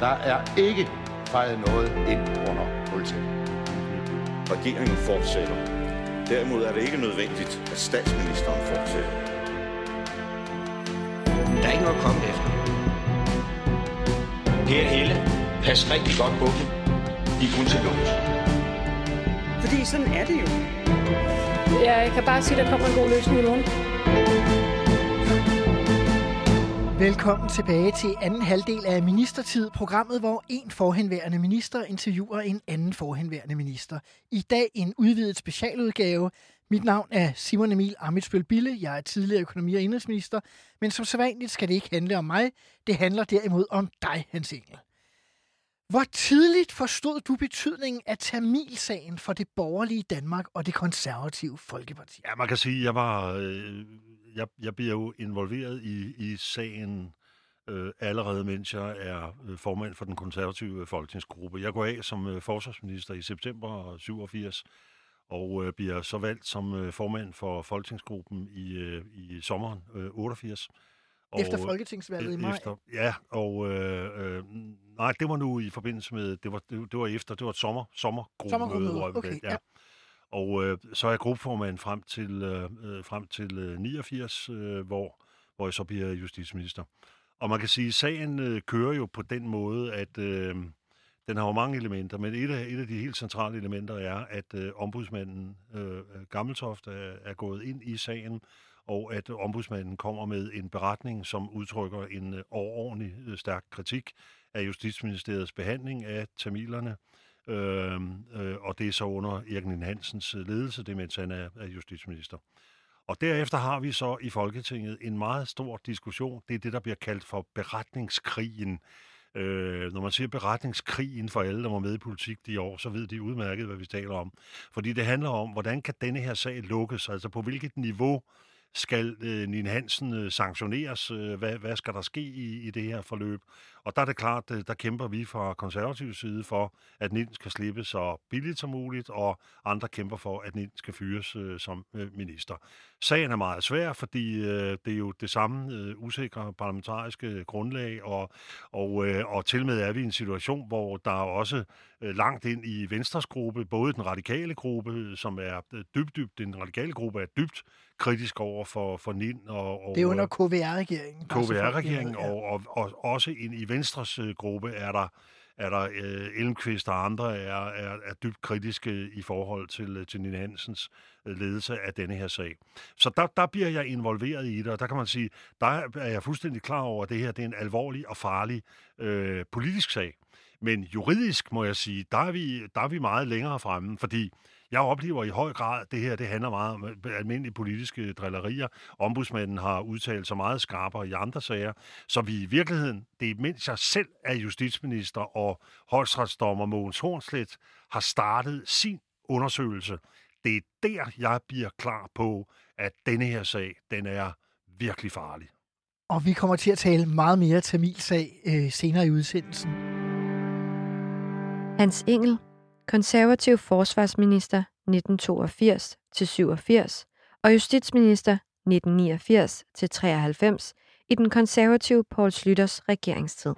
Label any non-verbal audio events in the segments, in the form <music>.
Der er ikke fejret noget ind under politiet. Regeringen fortsætter. Derimod er det ikke nødvendigt, at statsministeren fortsætter. Der er ikke noget at komme efter. Per Helle, pas rigtig godt på dem. De er kun til lås. Fordi sådan er det jo. Ja, jeg kan bare sige, at der kommer en god løsning i morgen. Velkommen tilbage til anden halvdel af Ministertid, programmet, hvor en forhenværende minister interviewer en anden forhenværende minister. I dag en udvidet specialudgave. Mit navn er Simon Emil Amitsbøl Bille. Jeg er tidligere økonomi- og indrigsminister, men som sædvanligt skal det ikke handle om mig. Det handler derimod om dig, Hans Engel. Hvor tidligt forstod du betydningen af Tamilsagen for det borgerlige Danmark og det konservative Folkeparti? Ja, man kan sige, at jeg var... Øh, jeg, jeg bliver jo involveret i, i sagen øh, allerede, mens jeg er øh, formand for den konservative folketingsgruppe. Jeg går af som øh, forsvarsminister i september 87, og øh, bliver så valgt som øh, formand for folketingsgruppen i, øh, i sommeren øh, 88. Og, efter folketingsvalget i maj? Efter, ja, og øh, øh, nej, det var nu i forbindelse med, det var, det, det var efter, det var et sommer, sommergruppemøde. Sommergruppemøde, okay, ja. ja. Og øh, så er jeg gruppeformand frem til, øh, øh, frem til øh, 89, øh, hvor, hvor jeg så bliver justitsminister. Og man kan sige, at sagen øh, kører jo på den måde, at øh, den har jo mange elementer, men et af, et af de helt centrale elementer er, at øh, ombudsmanden øh, Gammeltoft er, er gået ind i sagen, og at ombudsmanden kommer med en beretning, som udtrykker en øh, overordentlig øh, stærk kritik af Justitsministeriets behandling af tamilerne, øh, øh, og det er så under Erik Hansens øh, ledelse, det mens han er, er justitsminister. Og derefter har vi så i Folketinget en meget stor diskussion. Det er det, der bliver kaldt for beretningskrigen. Øh, når man siger beretningskrigen for alle, der var med i politik de år, så ved de udmærket, hvad vi taler om. Fordi det handler om, hvordan kan denne her sag lukkes? Altså på hvilket niveau skal øh, Nina Hansen øh, sanktioneres? Øh, hvad, hvad skal der ske i, i det her forløb? Og der er det klart, øh, der kæmper vi fra konservativ side for, at Nina skal slippe så billigt som muligt, og andre kæmper for, at Nina skal fyres øh, som øh, minister. Sagen er meget svær, fordi øh, det er jo det samme øh, usikre parlamentariske grundlag, og, og, øh, og til med er vi i en situation, hvor der er også øh, langt ind i Venstres gruppe, både den radikale gruppe, som er øh, dybt, dybt, den radikale gruppe er dybt kritisk over for, for NIN. Og, og, det er under KVR-regeringen. KVR-regeringen, ja. og, og, og også ind i Venstres øh, gruppe er der er der øh, Elmqvist og andre er, er, er dybt kritiske i forhold til, til Nina Hansens ledelse af denne her sag. Så der, der bliver jeg involveret i det, og der kan man sige, der er jeg fuldstændig klar over, at det her det er en alvorlig og farlig øh, politisk sag. Men juridisk må jeg sige, der er vi, der er vi meget længere fremme, fordi jeg oplever i høj grad, at det her det handler meget om øh, almindelige politiske drillerier. Ombudsmanden har udtalt sig meget skarpere i andre sager. Så vi i virkeligheden, det er mens jeg selv er justitsminister og højstrætsdommer Mogens Hornslet, har startet sin undersøgelse. Det er der, jeg bliver klar på, at denne her sag, den er virkelig farlig. Og vi kommer til at tale meget mere Tamil-sag øh, senere i udsendelsen. Hans Engel konservativ forsvarsminister 1982-87 og justitsminister 1989-93 i den konservative Poul Slytters regeringstid.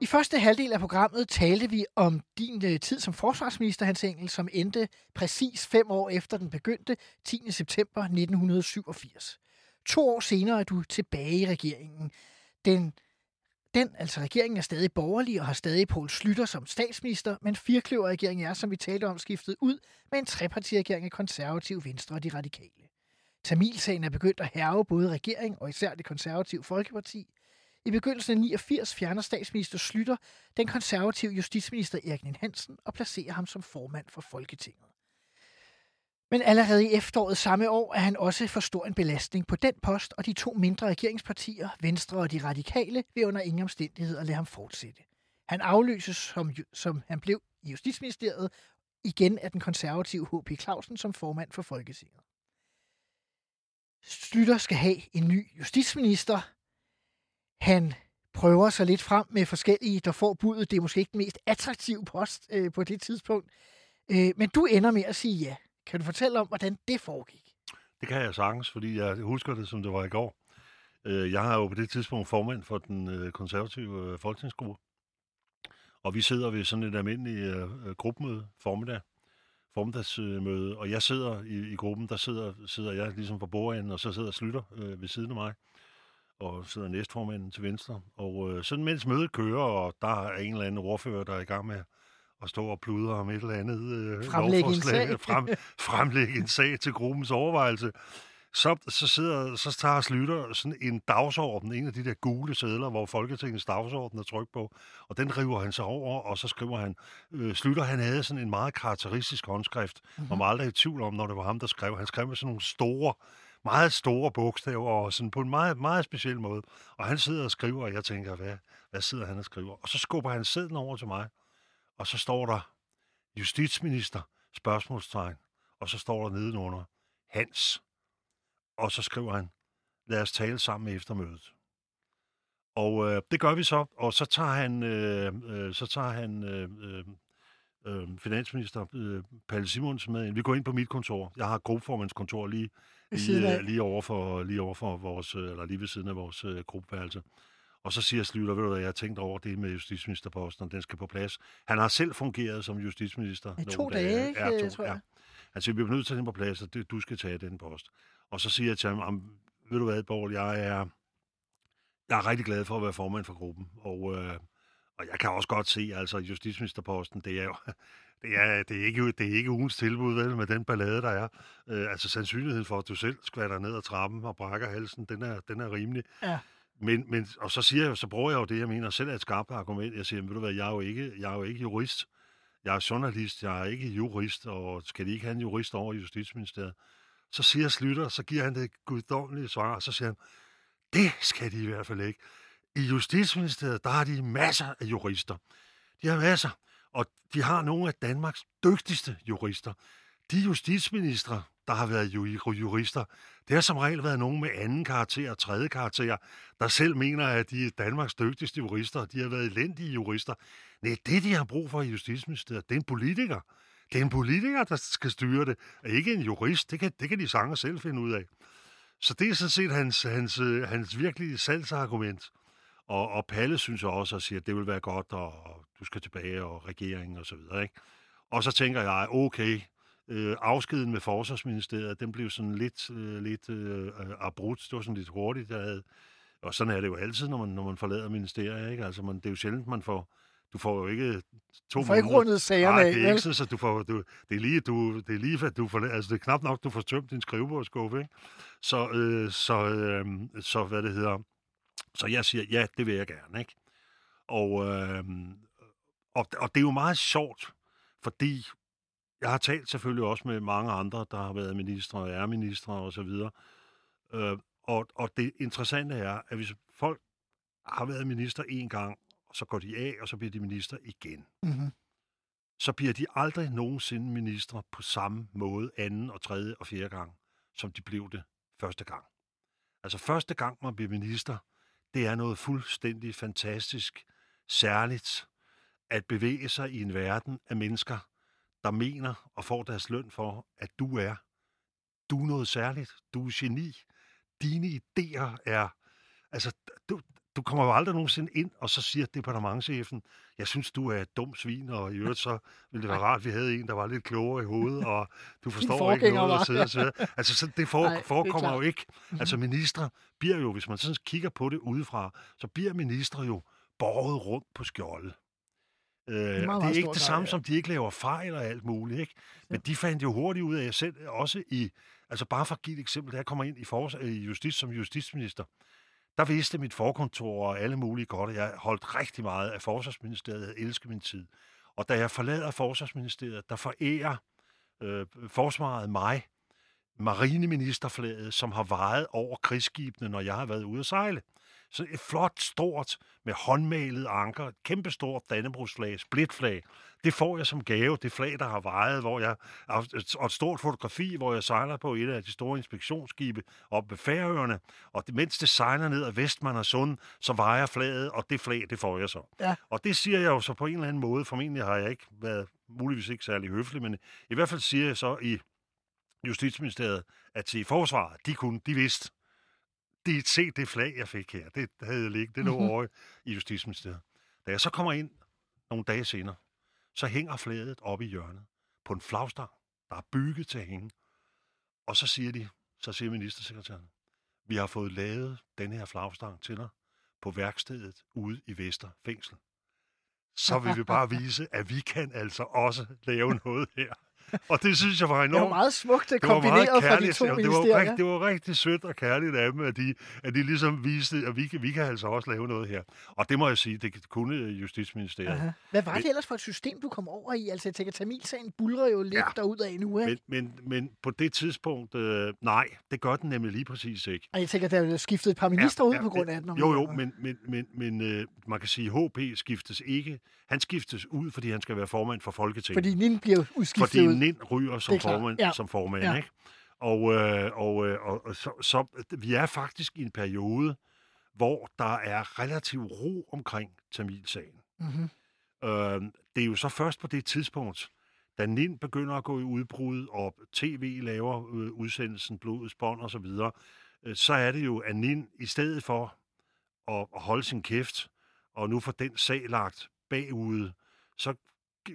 I første halvdel af programmet talte vi om din øh, tid som forsvarsminister, Hans Engel, som endte præcis fem år efter den begyndte 10. september 1987. To år senere er du tilbage i regeringen. Den den, altså regeringen, er stadig borgerlig og har stadig Poul Slytter som statsminister, men firkløverregeringen er, som vi talte om, skiftet ud med en trepartiregering af konservativ venstre og de radikale. Tamilsagen er begyndt at herve både regering og især det konservative Folkeparti. I begyndelsen af 89 fjerner statsminister Slytter den konservative justitsminister Erik Nien Hansen og placerer ham som formand for Folketinget. Men allerede i efteråret samme år er han også for stor en belastning på den post, og de to mindre regeringspartier, Venstre og de radikale, vil under ingen omstændigheder lade ham fortsætte. Han afløses, som, som han blev i Justitsministeriet, igen af den konservative H.P. Clausen som formand for Folketinget. Slytter skal have en ny justitsminister. Han prøver sig lidt frem med forskellige, der får budet. Det er måske ikke den mest attraktive post øh, på det tidspunkt. Øh, men du ender med at sige ja. Kan du fortælle om, hvordan det foregik? Det kan jeg sagtens, fordi jeg husker det, som det var i går. Øh, jeg er jo på det tidspunkt formand for den øh, konservative øh, folketingsgruppe. Og vi sidder ved sådan et almindeligt gruppemøde formiddag, formiddagsmøde, og jeg sidder i, i gruppen, der sidder, sidder jeg ligesom på bordenden, og så sidder Slytter øh, ved siden af mig, og sidder næstformanden til venstre. Og øh, sådan mens mødet kører, og der er en eller anden ordfører, der er i gang med at stå og pludre om et eller andet øh, Fremlægge en sag. frem, <laughs> fremlægge en sag til gruppens overvejelse, så, så, sidder, så tager Slytter sådan en dagsorden, en af de der gule sædler, hvor Folketingets dagsorden er trykt på, og den river han sig over, og så skriver han, øh, Slytter, han havde sådan en meget karakteristisk håndskrift, mm-hmm. man var aldrig i tvivl om, når det var ham, der skrev. Han skrev med sådan nogle store, meget store bogstaver, og sådan på en meget, meget speciel måde. Og han sidder og skriver, og jeg tænker, hvad, hvad sidder han og skriver? Og så skubber han sædlen over til mig, og så står der, justitsminister, spørgsmålstegn, og så står der nedenunder, Hans og så skriver han, lad os tale sammen efter mødet. Og øh, det gør vi så, og så tager han, øh, øh, så tager han øh, øh, øh finansminister øh, Palle Simonsen med ind. Vi går ind på mit kontor. Jeg har gruppeformandskontor lige, lige, øh, lige, over for, lige over for vores, øh, eller lige ved siden af vores øh, gruppeværelse. Og så siger Slytter, ved du hvad, jeg har tænkt over det med justitsministerposten, og den skal på plads. Han har selv fungeret som justitsminister. I to dage, dage ikke, ja, to, tror jeg. Ja. Siger, vi bliver nødt til at den på plads, og du skal tage den post. Og så siger jeg til ham, ved du hvad, Borg, jeg er, jeg er rigtig glad for at være formand for gruppen. Og, øh, og jeg kan også godt se, altså justitsministerposten, det er jo, <laughs> det er, det er, ikke, det er ikke ugens tilbud, vel, med den ballade, der er. Øh, altså sandsynligheden for, at du selv skvatter ned ad trappen og brækker halsen, den er, den er rimelig. Ja. Men, men, og så siger jeg, så bruger jeg jo det, jeg mener selv er et skarpt argument. Jeg siger, ved du hvad, jeg er jo ikke, jeg er jo ikke jurist. Jeg er journalist, jeg er ikke jurist, og skal de ikke have en jurist over i Justitsministeriet? Så siger Slytter, så giver han det guddommelige svar, og så siger han, det skal de i hvert fald ikke. I Justitsministeriet, der har de masser af jurister. De har masser, og de har nogle af Danmarks dygtigste jurister. De justitsministre, der har været jurister, det har som regel været nogen med anden karakter og tredje karakter, der selv mener, at de er Danmarks dygtigste jurister. De har været elendige jurister. Nej, det de har brug for i Justitsministeriet, det er en politiker. Det er en politiker, der skal styre det, og ikke en jurist. Det kan, det kan de sanger selv finde ud af. Så det er sådan set hans, hans, hans virkelige salgsargument. Og, og Palle synes også og siger, at det vil være godt, og, og du skal tilbage, og regeringen og så videre. Ikke? Og så tænker jeg, okay, øh, afskeden med Forsvarsministeriet, den blev sådan lidt, øh, lidt øh, abrupt. Det var sådan lidt hurtigt. Der havde, og sådan er det jo altid, når man, når man forlader ministeriet. Ikke? Altså, man, det er jo sjældent, man får du får jo ikke to Du får ikke rundet sagerne Nej, det er ikke så, så du får, du, det er lige, du, det er lige, at du får, altså det er knap nok, du får tømt din skrivebordskuffe, ikke? Så, øh, så, øh, så, hvad det hedder, så jeg siger, ja, det vil jeg gerne, ikke? Og, øh, og, og det er jo meget sjovt, fordi jeg har talt selvfølgelig også med mange andre, der har været ministre og er ministre og så videre. Øh, og, og det interessante er, at hvis folk har været minister en gang, og så går de af, og så bliver de minister igen. Mm-hmm. Så bliver de aldrig nogensinde ministre på samme måde anden og tredje og fjerde gang, som de blev det første gang. Altså første gang, man bliver minister, det er noget fuldstændig fantastisk, særligt, at bevæge sig i en verden af mennesker, der mener og får deres løn for, at du er. Du er noget særligt. Du er geni. Dine idéer er... Altså, du, du kommer jo aldrig nogensinde ind, og så siger departementchefen, jeg synes, du er et dumt svin, og i øvrigt så ville det være rart, at vi havde en, der var lidt klogere i hovedet, og du <laughs> forstår ikke noget, der sidder og <laughs> Altså, så det for, Nej, forekommer det jo ikke. Mhm. Altså, ministre bliver jo, hvis man sådan kigger på det udefra, så bliver ministre jo borget rundt på skjoldet. Øh, det er, det er ikke det samme, ja. som de ikke laver fejl og alt muligt, ikke? Men de fandt jo hurtigt ud af selv, også i, altså bare for at give et eksempel, da jeg kommer ind i, for, i justits som justitsminister, der vidste mit forkontor og alle mulige godt, at jeg holdt rigtig meget af Forsvarsministeriet. Jeg elsker min tid. Og da jeg forlader Forsvarsministeriet, der forærer øh, forsvaret mig marineministerflaget, som har vejet over krigsskibene, når jeg har været ude at sejle. Så et flot, stort, med håndmalet anker, et kæmpestort dannebrugsflag, splitflag. Det får jeg som gave, det flag, der har vejet, hvor jeg, og et stort fotografi, hvor jeg sejler på et af de store inspektionsskibe op ved Færøerne, og mens det sejler ned ad Vestman og Sund, så vejer flaget, og det flag, det får jeg så. Ja. Og det siger jeg jo så på en eller anden måde, formentlig har jeg ikke været muligvis ikke særlig høflig, men i hvert fald siger jeg så i Justitsministeriet, at til forsvaret, de kunne, de vidste, det, se det flag, jeg fik her. Det havde jeg liggende. Det lå Mhm. over i Justitsministeriet. Da jeg så kommer ind nogle dage senere, så hænger flaget oppe i hjørnet på en flagstang, der er bygget til at hænge. Og så siger de, så siger ministersekretæren, vi har fået lavet den her flagstang til dig på værkstedet ude i Vester Fængsel. Så vil vi bare <laughs> vise, at vi kan altså også lave noget her. Og det synes jeg var enormt. Det var meget smukt Det kombineret fra de to Ja, det, var rigtig, det var rigtig sødt og kærligt af dem, at de, at de ligesom viste, at vi kan, vi kan altså også lave noget her. Og det må jeg sige, det kunne Justitsministeriet. Aha. Hvad var det ellers for et system, du kom over i? Altså, jeg tænker, Tamilsagen bulrer jo lidt Ja. ja. derudad nu, ikke? Men, men, men på det tidspunkt, øh, nej, det gør den nemlig lige præcis ikke. Og jeg tænker, der er skiftet et par minister ud på det- grund af den. Jo, jo, men, men, men, men øh, man kan sige, at HP skiftes ikke. Han skiftes ud, fordi han skal være formand for Folketinget. Fordi Nin bliver udskiftet fordi ud. Nind ryger som formand, ja. som formand Ja. ikke? Og, øh, og, øh, og, og så, så vi er faktisk i en periode, hvor der er relativ ro omkring Tamilsagen. Mm-hmm. Øh, det er jo så først på det tidspunkt, da Nind begynder at gå i udbrud, og tv laver øh, udsendelsen Blodets Bånd og så videre, øh, så er det jo, at Nind i stedet for at, at holde sin kæft, og nu får den sag lagt bagud, så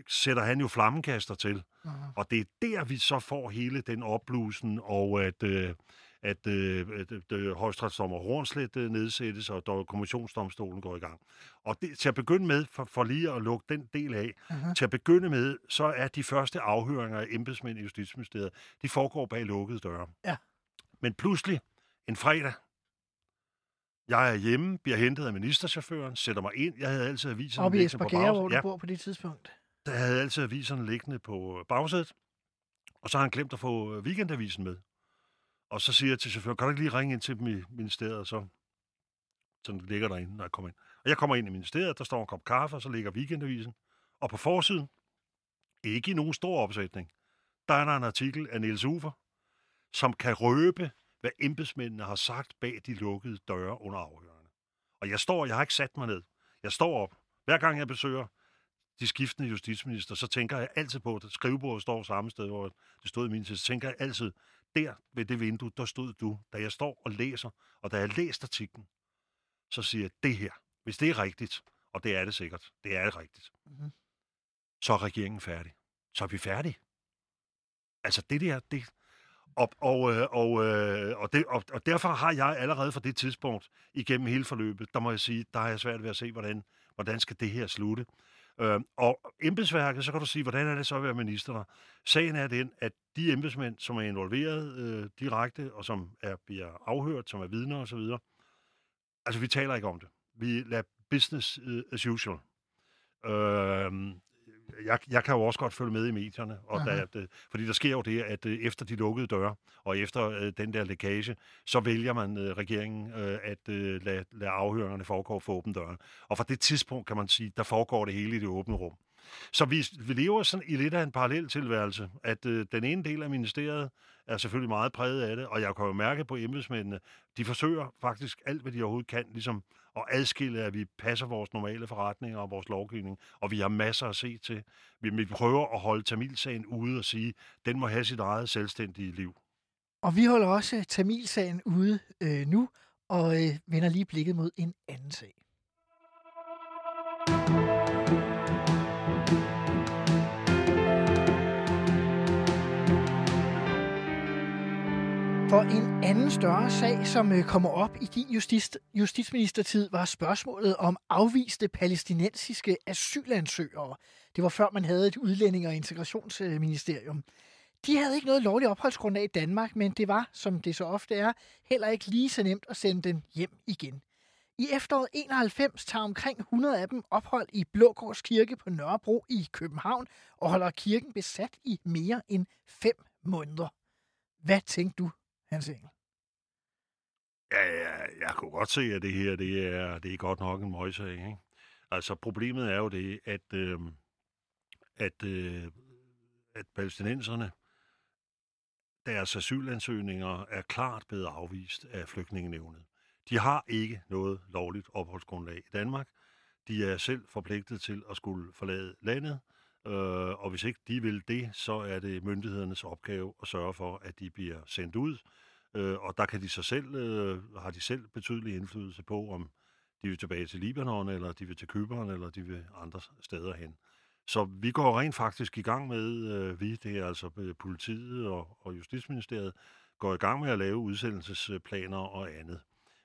sætter han jo flammekaster til. Mhm. Og det er der, vi så får hele den opblusen, og at, øh, at, øh, at øh, højstrætsdommer Hornslet øh, nedsættes, og der kommissionsdomstolen går i gang. Og det, til at begynde med, for, for lige at lukke den del af, Aha. til at begynde med, så er de første afhøringer af embedsmænd i Justitsministeriet, de foregår bag lukkede døre. Ja. Men pludselig, en fredag, jeg er hjemme, bliver hentet af ministerchaufføren, sætter mig ind. Jeg havde altid aviserne Oppe i Esbjerg, hvor du Ja, bor på det tidspunkt der havde altid aviserne liggende på øh, bagsædet. Og så har han glemt at få øh, weekendavisen med. Og så siger jeg til chaufføren, kan du ikke lige ringe ind til dem i ministeriet, og så, så den ligger derinde, når jeg kommer ind. Og jeg kommer ind i ministeriet, der står en kop kaffe, og så ligger weekendavisen. Og på forsiden, ikke i nogen stor opsætning, der er der en artikel af Niels Ufer, som kan røbe, hvad embedsmændene har sagt bag de lukkede døre under afhørende. Og jeg står, jeg har ikke sat mig ned. Jeg står op. Hver gang jeg besøger de skiftende justitsminister, så tænker jeg altid på, at skrivebordet står samme sted, hvor det stod i min tid, så tænker jeg altid, der ved det vindue, der stod du. Da jeg står og læser, og da jeg læste artiklen, så siger jeg, det her, hvis det er rigtigt, og det er det sikkert, det er det rigtigt, Mhm. så er regeringen færdig. Så er vi færdige. Altså det der, det... Og, og, øh, og, øh, og, det, og, og derfor har jeg allerede fra det tidspunkt, igennem hele forløbet, der må jeg sige, der har jeg svært ved at se, hvordan, hvordan skal det her slutte. Øh, og embedsværket, så kan du sige, hvordan er det så at være minister der? Sagen er den, at de embedsmænd, som er involveret øh, direkte, og som er, bliver afhørt, som er vidner osv., altså vi taler ikke om det. Vi lader business øh, as usual. Øh, jeg, jeg kan jo også godt følge med i medierne, og Aha. der, det, fordi der sker jo det, at øh, efter de lukkede døre, og efter øh, den der lækage, så vælger man øh, regeringen øh, at øh, lade, lade afhøringerne foregå for åbne døre. Og fra det tidspunkt, kan man sige, der foregår det hele i det åbne rum. Så vi, vi lever sådan i lidt af en parallel tilværelse, at øh, den ene del af ministeriet er selvfølgelig meget præget af det, og jeg kan jo mærke på embedsmændene, de forsøger faktisk alt, hvad de overhovedet kan, ligesom og adskille, at vi passer vores normale forretninger og vores lovgivning, og vi har masser at se til. Vi, vi prøver at holde Tamilsagen ude og sige, den må have sit eget selvstændige liv. Og vi holder også øh, Tamilsagen ude øh, nu, og øh, vender lige blikket mod en anden sag. For en anden større sag, som øh, kommer op i din justits, justitsministertid, var spørgsmålet om afviste palæstinensiske asylansøgere. Det var før man havde et udlænding- og integrationsministerium. De havde ikke noget lovligt opholdsgrundlag i Danmark, men det var, som det så ofte er, heller ikke lige så nemt at sende dem hjem igen. I efteråret 91 tager omkring 100 af dem ophold i Blågårds Kirke på Nørrebro i København og holder kirken besat i mere end fem måneder. Hvad tænkte du, Hans Engel? Ja, ja, jeg kunne godt se, at det her det er, det er godt nok en møgssag. Ikke? Altså, problemet er jo det, at, øh, at, øh, at palæstinenserne, deres asylansøgninger er klart blevet afvist af flygtningenevnet. De har ikke noget lovligt opholdsgrundlag i Danmark. De er selv forpligtet til at skulle forlade landet, øh, og hvis ikke de vil det, så er det myndighedernes opgave at sørge for, at de bliver sendt ud Øh, og der kan de sig selv, øh, har de selv betydelig indflydelse på, om de vil tilbage til Libanon, eller de vil til Køberen, eller de vil andre steder hen. Så vi går rent faktisk i gang med, øh, vi, det er altså øh, politiet og, og Justitsministeriet, går i gang med at lave udsendelsesplaner og andet.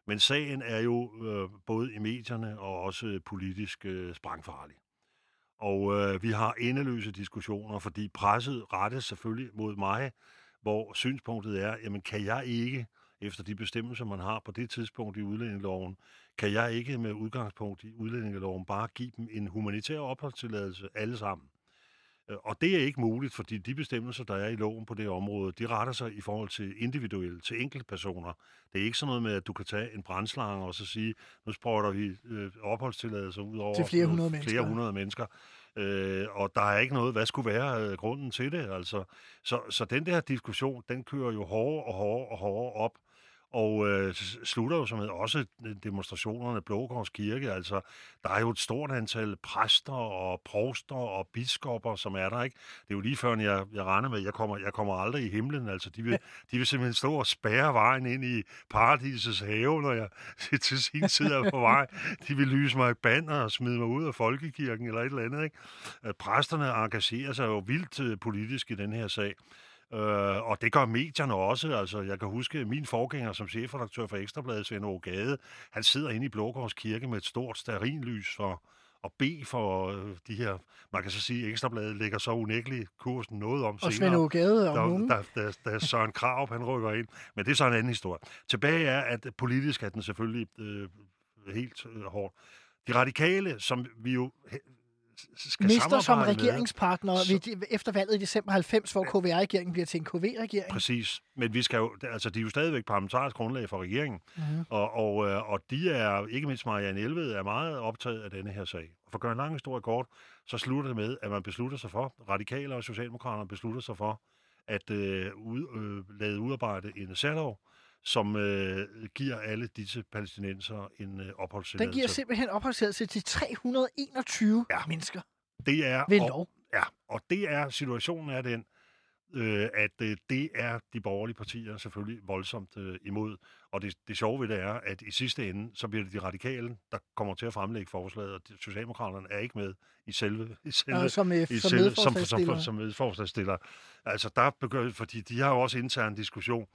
Men sagen er jo øh, både i medierne og også politisk øh, sprængfarlig. Og øh, vi har endeløse diskussioner, fordi presset rettes selvfølgelig mod mig, hvor synspunktet er, jamen kan jeg ikke, efter de bestemmelser, man har på det tidspunkt i udlændingeloven, kan jeg ikke med udgangspunkt i udlændingeloven bare give dem en humanitær opholdstilladelse alle sammen. Øh, og det er ikke muligt, fordi de bestemmelser, der er i loven på det område, de retter sig i forhold til individuelle, til enkeltpersoner. Det er ikke sådan noget med, at du kan tage en brændslange og så sige, nu sprøjter vi øh, opholdstilladelser ud over Til flere hundrede flere mennesker. hundrede mennesker. Øh, og der er ikke noget, hvad skulle være øh, grunden til det. Altså. Så, så den der diskussion, den kører jo hårdere og hårdere og hårdere op. Og øh, slutter jo som med også demonstrationerne Blågårds Kirke. Altså, der er jo et stort antal præster og provster og biskopper, som er der, ikke? Det er jo lige før, jeg, jeg regner med, jeg kommer, jeg kommer aldrig i himlen. Altså, de vil, <laughs> de vil simpelthen stå og spærre vejen ind i paradisets have, når jeg <laughs> til sin tid er på vej. De vil lyse mig i banner og smide mig ud af folkekirken eller et eller andet, ikke? Øh, Præsterne engagerer sig jo vildt øh, politisk i den her sag. Øh, og det gør medierne også. Altså, jeg kan huske, min forgænger som chefredaktør for Ekstrabladet, Svend Åge Gade, han sidder inde i Blågårds Kirke med et stort sterinlys for at bede for øh, de her... Man kan så sige, Ekstrabladet lægger så unægteligt kursen noget om Og Svend Gade og nogen. der, der, der, der Søren Krav, han rykker ind. Men det er så en anden historie. Tilbage er, at politisk er den selvfølgelig øh, helt øh, hårdt. De radikale, som vi jo skal Mister som med- regeringspartner Så- ved, efter valget i december 90, hvor KVR-regeringen bliver til en KV-regering. Præcis. Men vi skal jo, altså, de er jo stadigvæk parlamentarisk grundlag for regeringen. Mhm. Og, og, øh, og de er, ikke mindst Marianne Elved, er meget optaget af denne her sag. For at gøre en lang historie kort, så slutter det med, at man beslutter sig for, radikale og socialdemokraterne beslutter sig for, at øh, ud, øh, lade udarbejde en særlov, som øh, giver alle disse palæstinenser en øh, Den opholdstilladelse. giver simpelthen opholdstilladelse til 321 Ja. mennesker det er, ved og- lov. Ja, og det er, situationen er den, øh, at øh, det er de borgerlige partier selvfølgelig voldsomt øh, imod. Og det, det sjove ved det er, at i sidste ende, så bliver det de radikale, der kommer til at fremlægge forslaget, og de- Socialdemokraterne er ikke med i selve... <laughs> I selve Og som, øh, i som selve, som, som, medforslagsstillere. som medforslagsstiller. Altså, der begynder, fordi de har jo også intern diskussion.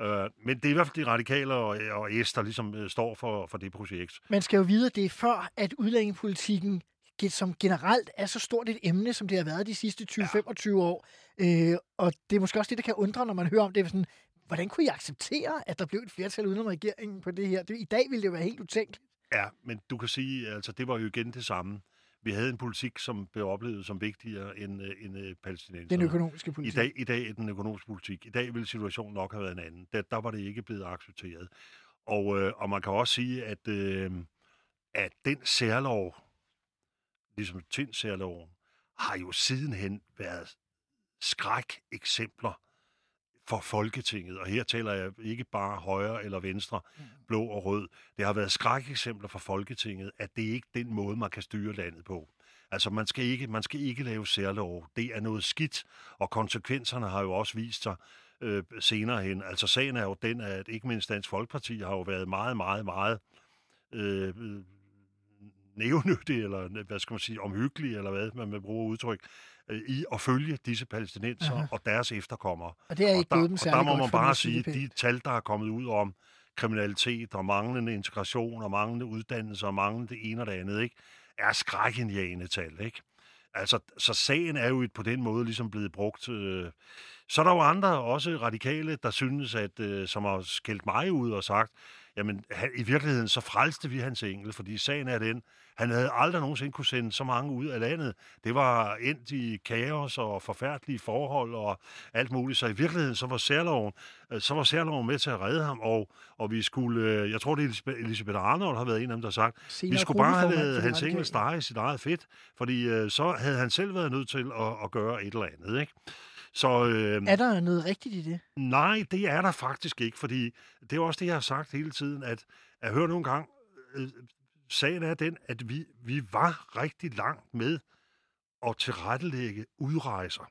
Øh, men det er i hvert fald de radikale og, og S, der ligesom øh, står for, for det projekt. Man skal jo vide, at det er før, at udlændingepolitikken ge- som generelt er så stort et emne, som det har været de sidste 20-25 år. Øh, og det er måske også det, der kan undre, når man hører om det. Sådan, hvordan kunne I acceptere, at der blev et flertal udenom regeringen på det her? Det, I dag ville det jo være helt utænkeligt. Ja, men du kan sige, altså det var jo igen det samme. Vi havde en politik, som blev oplevet som vigtigere end, øh, end øh, palæstinenserne. Den økonomiske I politik. dag, I dag er den økonomiske politik. I dag ville situationen nok have været en anden. Der, der var det ikke blevet accepteret. Og, øh, og man kan også sige, at, øh, at den særlov, ligesom Tind særloven, har jo sidenhen været skræk eksempler for Folketinget. Og her taler jeg ikke bare højre eller venstre, blå og rød. Det har været skrækeksempler for Folketinget, at det er ikke den måde, man kan styre landet på. Altså, man skal ikke, man skal ikke lave særlov. Det er noget skidt, og konsekvenserne har jo også vist sig øh, senere hen. Altså, sagen er jo den, at ikke mindst Dansk Folkeparti har jo været meget, meget, meget øh, nævnyttig, eller hvad skal man sige, omhyggelig, eller hvad man vil bruge udtryk, øh, i at følge disse palæstinenser Aha. og deres efterkommere. Og det er Og ikke der, gået dem og der må man bare sige at de tal, der er kommet ud om kriminalitet og manglende integration og manglende uddannelse og manglende det ene og det andet, ikke, er skrækindjagende tal. Ikke? Altså, så sagen er jo et- på den måde ligesom blevet brugt. Øh. Så er der jo andre, også radikale, der synes, at øh, som har skældt mig ud og sagt, jamen i virkeligheden så frelste vi hans engel, fordi sagen er den, han havde aldrig nogensinde kunne sende så mange ud af landet. Det var endt i kaos og forfærdelige forhold og alt muligt. Så i virkeligheden så var særloven, øh, så var særloven med til at redde ham, og, og vi skulle, øh, jeg tror det er Elisabeth, Arnold har været en af dem, der har sagt, Senere vi skulle bare have lavet hans engel radikale. stege i sit eget fedt, fordi øh, så havde han selv været nødt til at, at gøre et eller andet. Ikke? Så, øh, Er der noget rigtigt i det? Nej, det er der faktisk ikke, fordi det er også det, jeg har sagt hele tiden, at jeg hører nogle gange, øh, sagen er den, at vi, vi var rigtig langt med at tilrettelægge udrejser.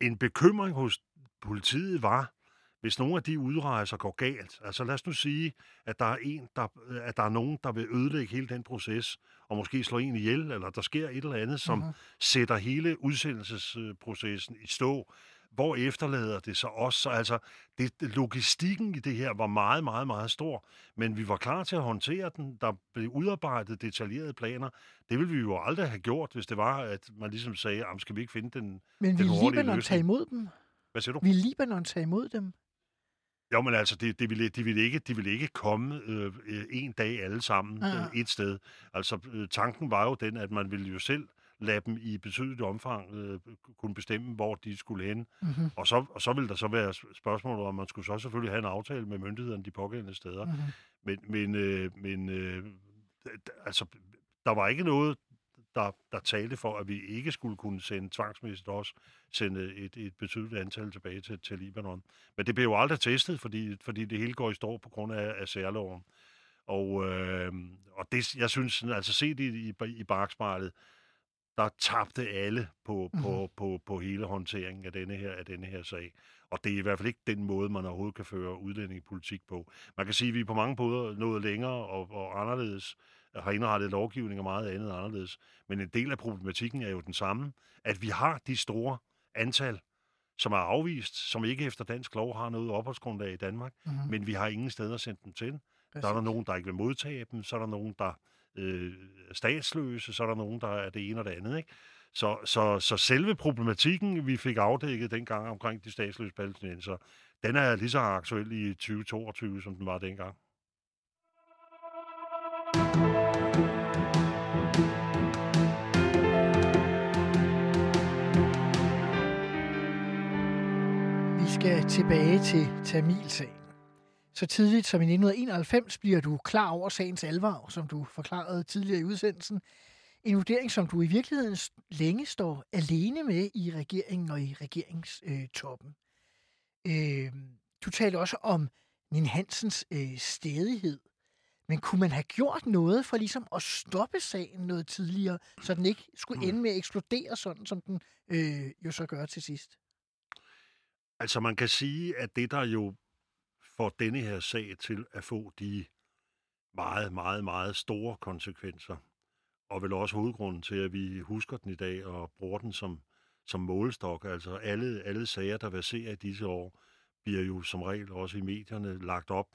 En bekymring hos politiet var, hvis nogle af de udrejser går galt, altså lad os nu sige, at der er en, der, at der er nogen, der vil ødelægge hele den proces, og måske slå en ihjel, eller der sker et eller andet, som Mhm. sætter hele udsendelsesprocessen i stå, hvor efterlader det så også? Så altså, det, logistikken i det her var meget, meget, meget stor, men vi var klar til at håndtere den. Der blev udarbejdet detaljerede planer. Det ville vi jo aldrig have gjort, hvis det var, at man ligesom sagde, "Jamen, skal vi ikke finde den... Men vil den hurtige Libanon løsning?" tage imod dem? Hvad siger du? Vil Libanon tage imod dem? Jo, men altså, det, det ville, de, ville ikke, de ville ikke komme øh, øh, en dag alle sammen Ah. øh, et sted. Altså, øh, tanken var jo den, at man ville jo selv lade dem i betydeligt omfang øh, kunne bestemme, hvor de skulle hen. Mm-hmm. Og så, og så ville der så være sp- spørgsmålet om, man skulle så selvfølgelig have en aftale med myndighederne de pågældende steder. Mm-hmm. Men, men, øh, men øh, altså, der var ikke noget, der, der talte for, at vi ikke skulle kunne sende tvangsmæssigt også sende et, et betydeligt antal tilbage til, til Libanon. Men det blev jo aldrig testet, fordi, fordi det hele går i stå på grund af, af særloven. Og, øh, og det, jeg synes, altså set i, i, i bagspejlet, der tabte alle på, Mhm. på, på, på hele håndteringen af denne, her, af denne her sag. Og det er i hvert fald ikke den måde, man overhovedet kan føre udlændingepolitik på. Man kan sige, at vi er på mange måder nået længere og, og anderledes, har indrettet lovgivning og meget andet anderledes. Men en del af problematikken er jo den samme, at vi har de store antal, som er afvist, som ikke efter dansk lov har noget opholdsgrundlag i Danmark, Mm-hmm. men vi har ingen steder at sende dem til. Der er der nogen, der ikke vil modtage dem, så er der nogen, der øh, statsløse, så er der nogen, der er det ene og det andet. Ikke? Så, så, så selve problematikken, vi fik afdækket dengang omkring de statsløse palæstinenser, den er lige så aktuel i 2022, som den var dengang. Vi skal tilbage til Tamilsagen. Så tidligt som i 1991 bliver du klar over sagens alvor, som du forklarede tidligere i udsendelsen. En vurdering, som du i virkeligheden længe står alene med i regeringen og i regeringstoppen. Øh, du talte også om Nin Hansens øh, stedighed. Men kunne man have gjort noget for ligesom at stoppe sagen noget tidligere, så den ikke skulle ende med at eksplodere sådan, som den øh, jo så gør til sidst? Altså man kan sige, at det der jo får denne her sag til at få de meget, meget, meget store konsekvenser, og vel også hovedgrunden til, at vi husker den i dag og bruger den som, som målestok. Altså alle, alle sager, der verserer i disse år, bliver jo som regel også i medierne lagt op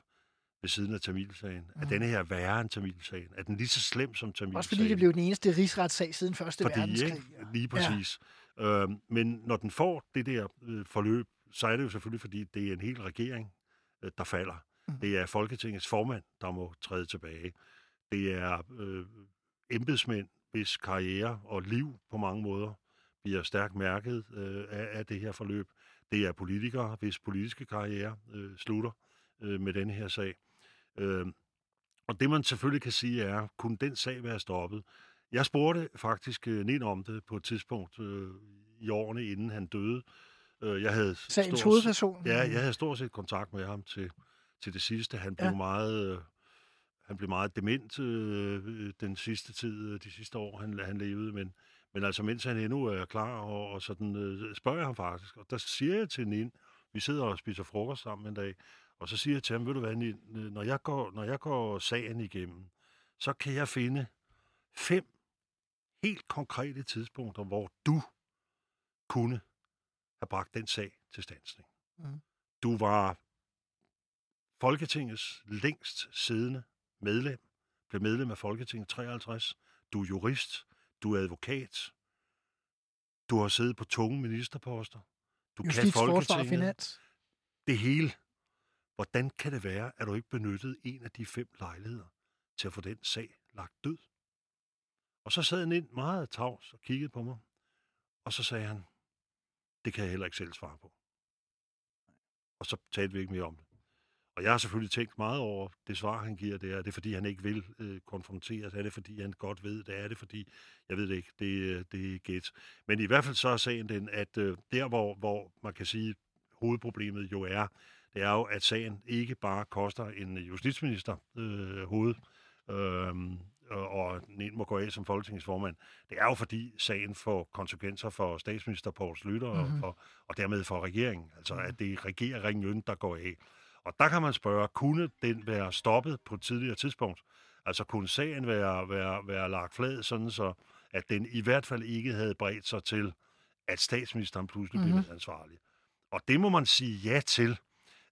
ved siden af Tamilsagen. Mm. Er denne her værre end Tamilsagen? Er den lige så slem som Tamilsagen? Også fordi det blev den eneste rigsretssag siden Første Fordi, Verdenskrig. ikke? Lige præcis. Ja. Øhm, men når den får det der øh, forløb, så er det jo selvfølgelig, fordi det er en hel regering, der falder. Mm. Det er Folketingets formand, der må træde tilbage. Det er øh, embedsmænd, hvis karriere og liv på mange måder bliver stærkt mærket øh, af, af det her forløb. Det er politikere, hvis politiske karriere øh, slutter øh, med denne her sag. Øh, og det man selvfølgelig kan sige er, kunne den sag være stoppet? Jeg spurgte faktisk øh, Nin om det på et tidspunkt øh, i årene, inden han døde. Øh, jeg havde Sagens stort- hovedperson. Ja, jeg havde stort set kontakt med ham til, til det sidste. Han blev Ja. meget... Øh, han blev meget dement øh, den sidste tid, øh, de sidste år, han, han levede, men, men altså, mens han endnu er klar, og, og sådan, øh, spørger jeg ham faktisk, og der siger jeg til Nin, vi sidder og spiser frokost sammen en dag, og så siger jeg til ham, ved du hvad, Nin, øh, når jeg går, når jeg går sagen igennem, så kan jeg finde fem helt konkrete tidspunkter, hvor du kunne have bragt den sag til standsning. Mm. Du var Folketingets længst siddende medlem, blev medlem af Folketinget 53. Du er jurist, du er advokat, du har siddet på tunge ministerposter, du kan Justits, forsvar og Folketinget, finans. det hele. Hvordan kan det være, at du ikke benyttede en af de fem lejligheder til at få den sag lagt død? Og så sad han ind meget tavs og kiggede på mig, og så sagde han, det kan jeg heller ikke selv svare på. Og så talte vi ikke mere om det. Og jeg har selvfølgelig tænkt meget over det svar, han giver. Det er, det fordi, han ikke vil øh, konfronteres? Er det fordi, han godt ved det? Er det fordi, jeg ved det ikke, det, øh, det er gæt. Men i hvert fald så er sagen den, at øh, der, hvor, hvor man kan sige, hovedproblemet jo er, det er jo, at sagen ikke bare koster en justitsminister øh, hoved, øh, og, en må gå af som folketingsformand, det er jo fordi sagen får konsekvenser for statsminister Poul Slytter Mhm. mm-hmm. og, og dermed for regeringen. Altså at det er regeringen, der går af. Og der kan man spørge, kunne den være stoppet på et tidligere tidspunkt? Altså kunne sagen være, være, være lagt flad, sådan så at den i hvert fald ikke havde bredt sig til, at statsministeren pludselig mm-hmm. Mhm. blev ansvarlig. Og det må man sige ja til.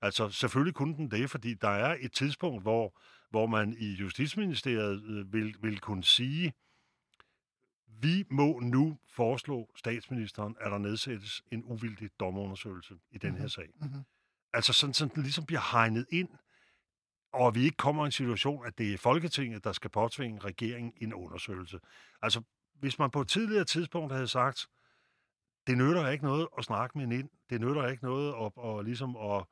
Altså selvfølgelig kunne den det, fordi der er et tidspunkt, hvor, hvor man i Justitsministeriet øh, vil, vil kunne sige, vi må nu foreslå statsministeren, at der nedsættes en uvildig dommerundersøgelse i den her sag. Mhm. Altså sådan, sådan den ligesom bliver hegnet ind, og vi ikke kommer i en situation, at det er Folketinget, der skal påtvinge regeringen en undersøgelse. Altså, hvis man på et tidligere tidspunkt havde sagt, det nytter ikke noget at snakke med en ind, det nytter ikke noget at, og ligesom at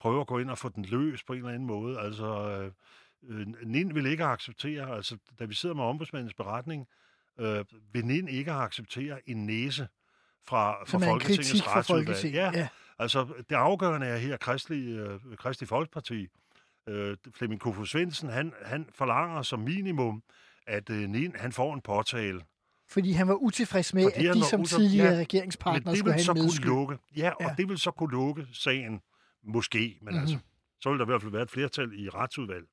prøve at gå ind og få den løs på en eller anden måde. Altså, øh, øh, NIN vil ikke acceptere, altså da vi sidder med ombudsmandens beretning, øh, vil NIN ikke acceptere en næse fra, fra Folketingets fra. Folketinget. Ja, Ja. Altså, det afgørende er her, Kristelig, øh, Kristelig Folkeparti, øh, Flemming Kofod Svendsen, han, han forlanger som minimum, at øh, Nin, han får en påtale. Fordi han var utilfreds med, Fordi at de som utilfreds- tidligere ja, regeringspartner Men det skulle have en medskyld. lukke. Ja, og Ja. det vil så kunne lukke sagen, måske, men mm-hmm. altså, så vil der i hvert fald være et flertal i retsudvalg.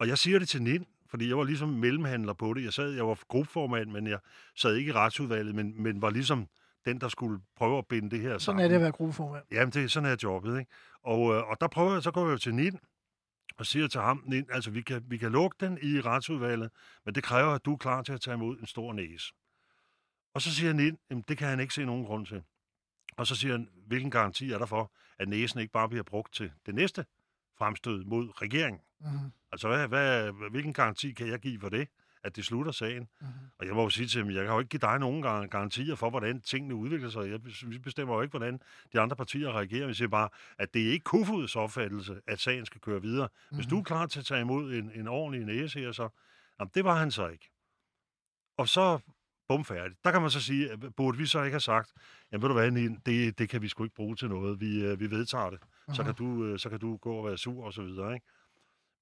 Og jeg siger det til Nin, fordi jeg var ligesom mellemhandler på det. Jeg sad, jeg var gruppeformand, men jeg sad ikke i retsudvalget, men, men var ligesom den, der skulle prøve at binde det her Sådan sammen. er det at være gruppeformand. Jamen, det, sådan er jobbet, ikke? Og, øh, og der prøver jeg, så går jeg jo til Nin, og siger til ham, Nin, altså vi kan, vi kan lukke den i retsudvalget, men det kræver, at du er klar til at tage imod en stor næse. Og så siger Nin, jamen det kan han ikke se nogen grund til. Og så siger han, hvilken garanti er der for, at næsen ikke bare bliver brugt til det næste fremstød mod regeringen? Mhm. Altså, hvad, hvad, hvilken garanti kan jeg give for det, at det slutter sagen? Mhm. Og jeg må jo sige til dem, jeg kan jo ikke give dig nogen gar- garantier for, hvordan tingene udvikler sig. Jeg, vi bestemmer jo ikke, hvordan de andre partier reagerer. Vi siger bare, at det er ikke Kofods opfattelse, at sagen skal køre videre. Hvis du er klar til at tage imod en, en ordentlig næse her, så... Jamen, det var han så ikke. Og så bum færdigt. Der kan man så sige, at burde vi så ikke have sagt, jamen ved du hvad, Nien, det, det kan vi sgu ikke bruge til noget. Vi, øh, vi vedtager det. Så kan, du, øh, så kan du gå og være sur og så videre, ikke?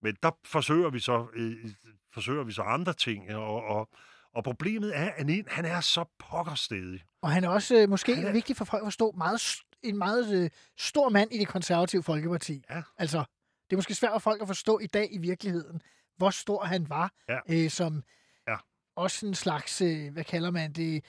Men der forsøger vi så, øh, forsøger vi så andre ting, og, og, og problemet er, at Nien, han er så pokkerstedig. Og han er også øh, måske er- vigtig for folk at forstå, meget, en meget øh, stor mand i det konservative folkeparti. Ja. Altså, det er måske svært for folk at forstå i dag i virkeligheden, hvor stor han var, Ja. øh, som Ja. også en slags, øh, hvad kalder man det,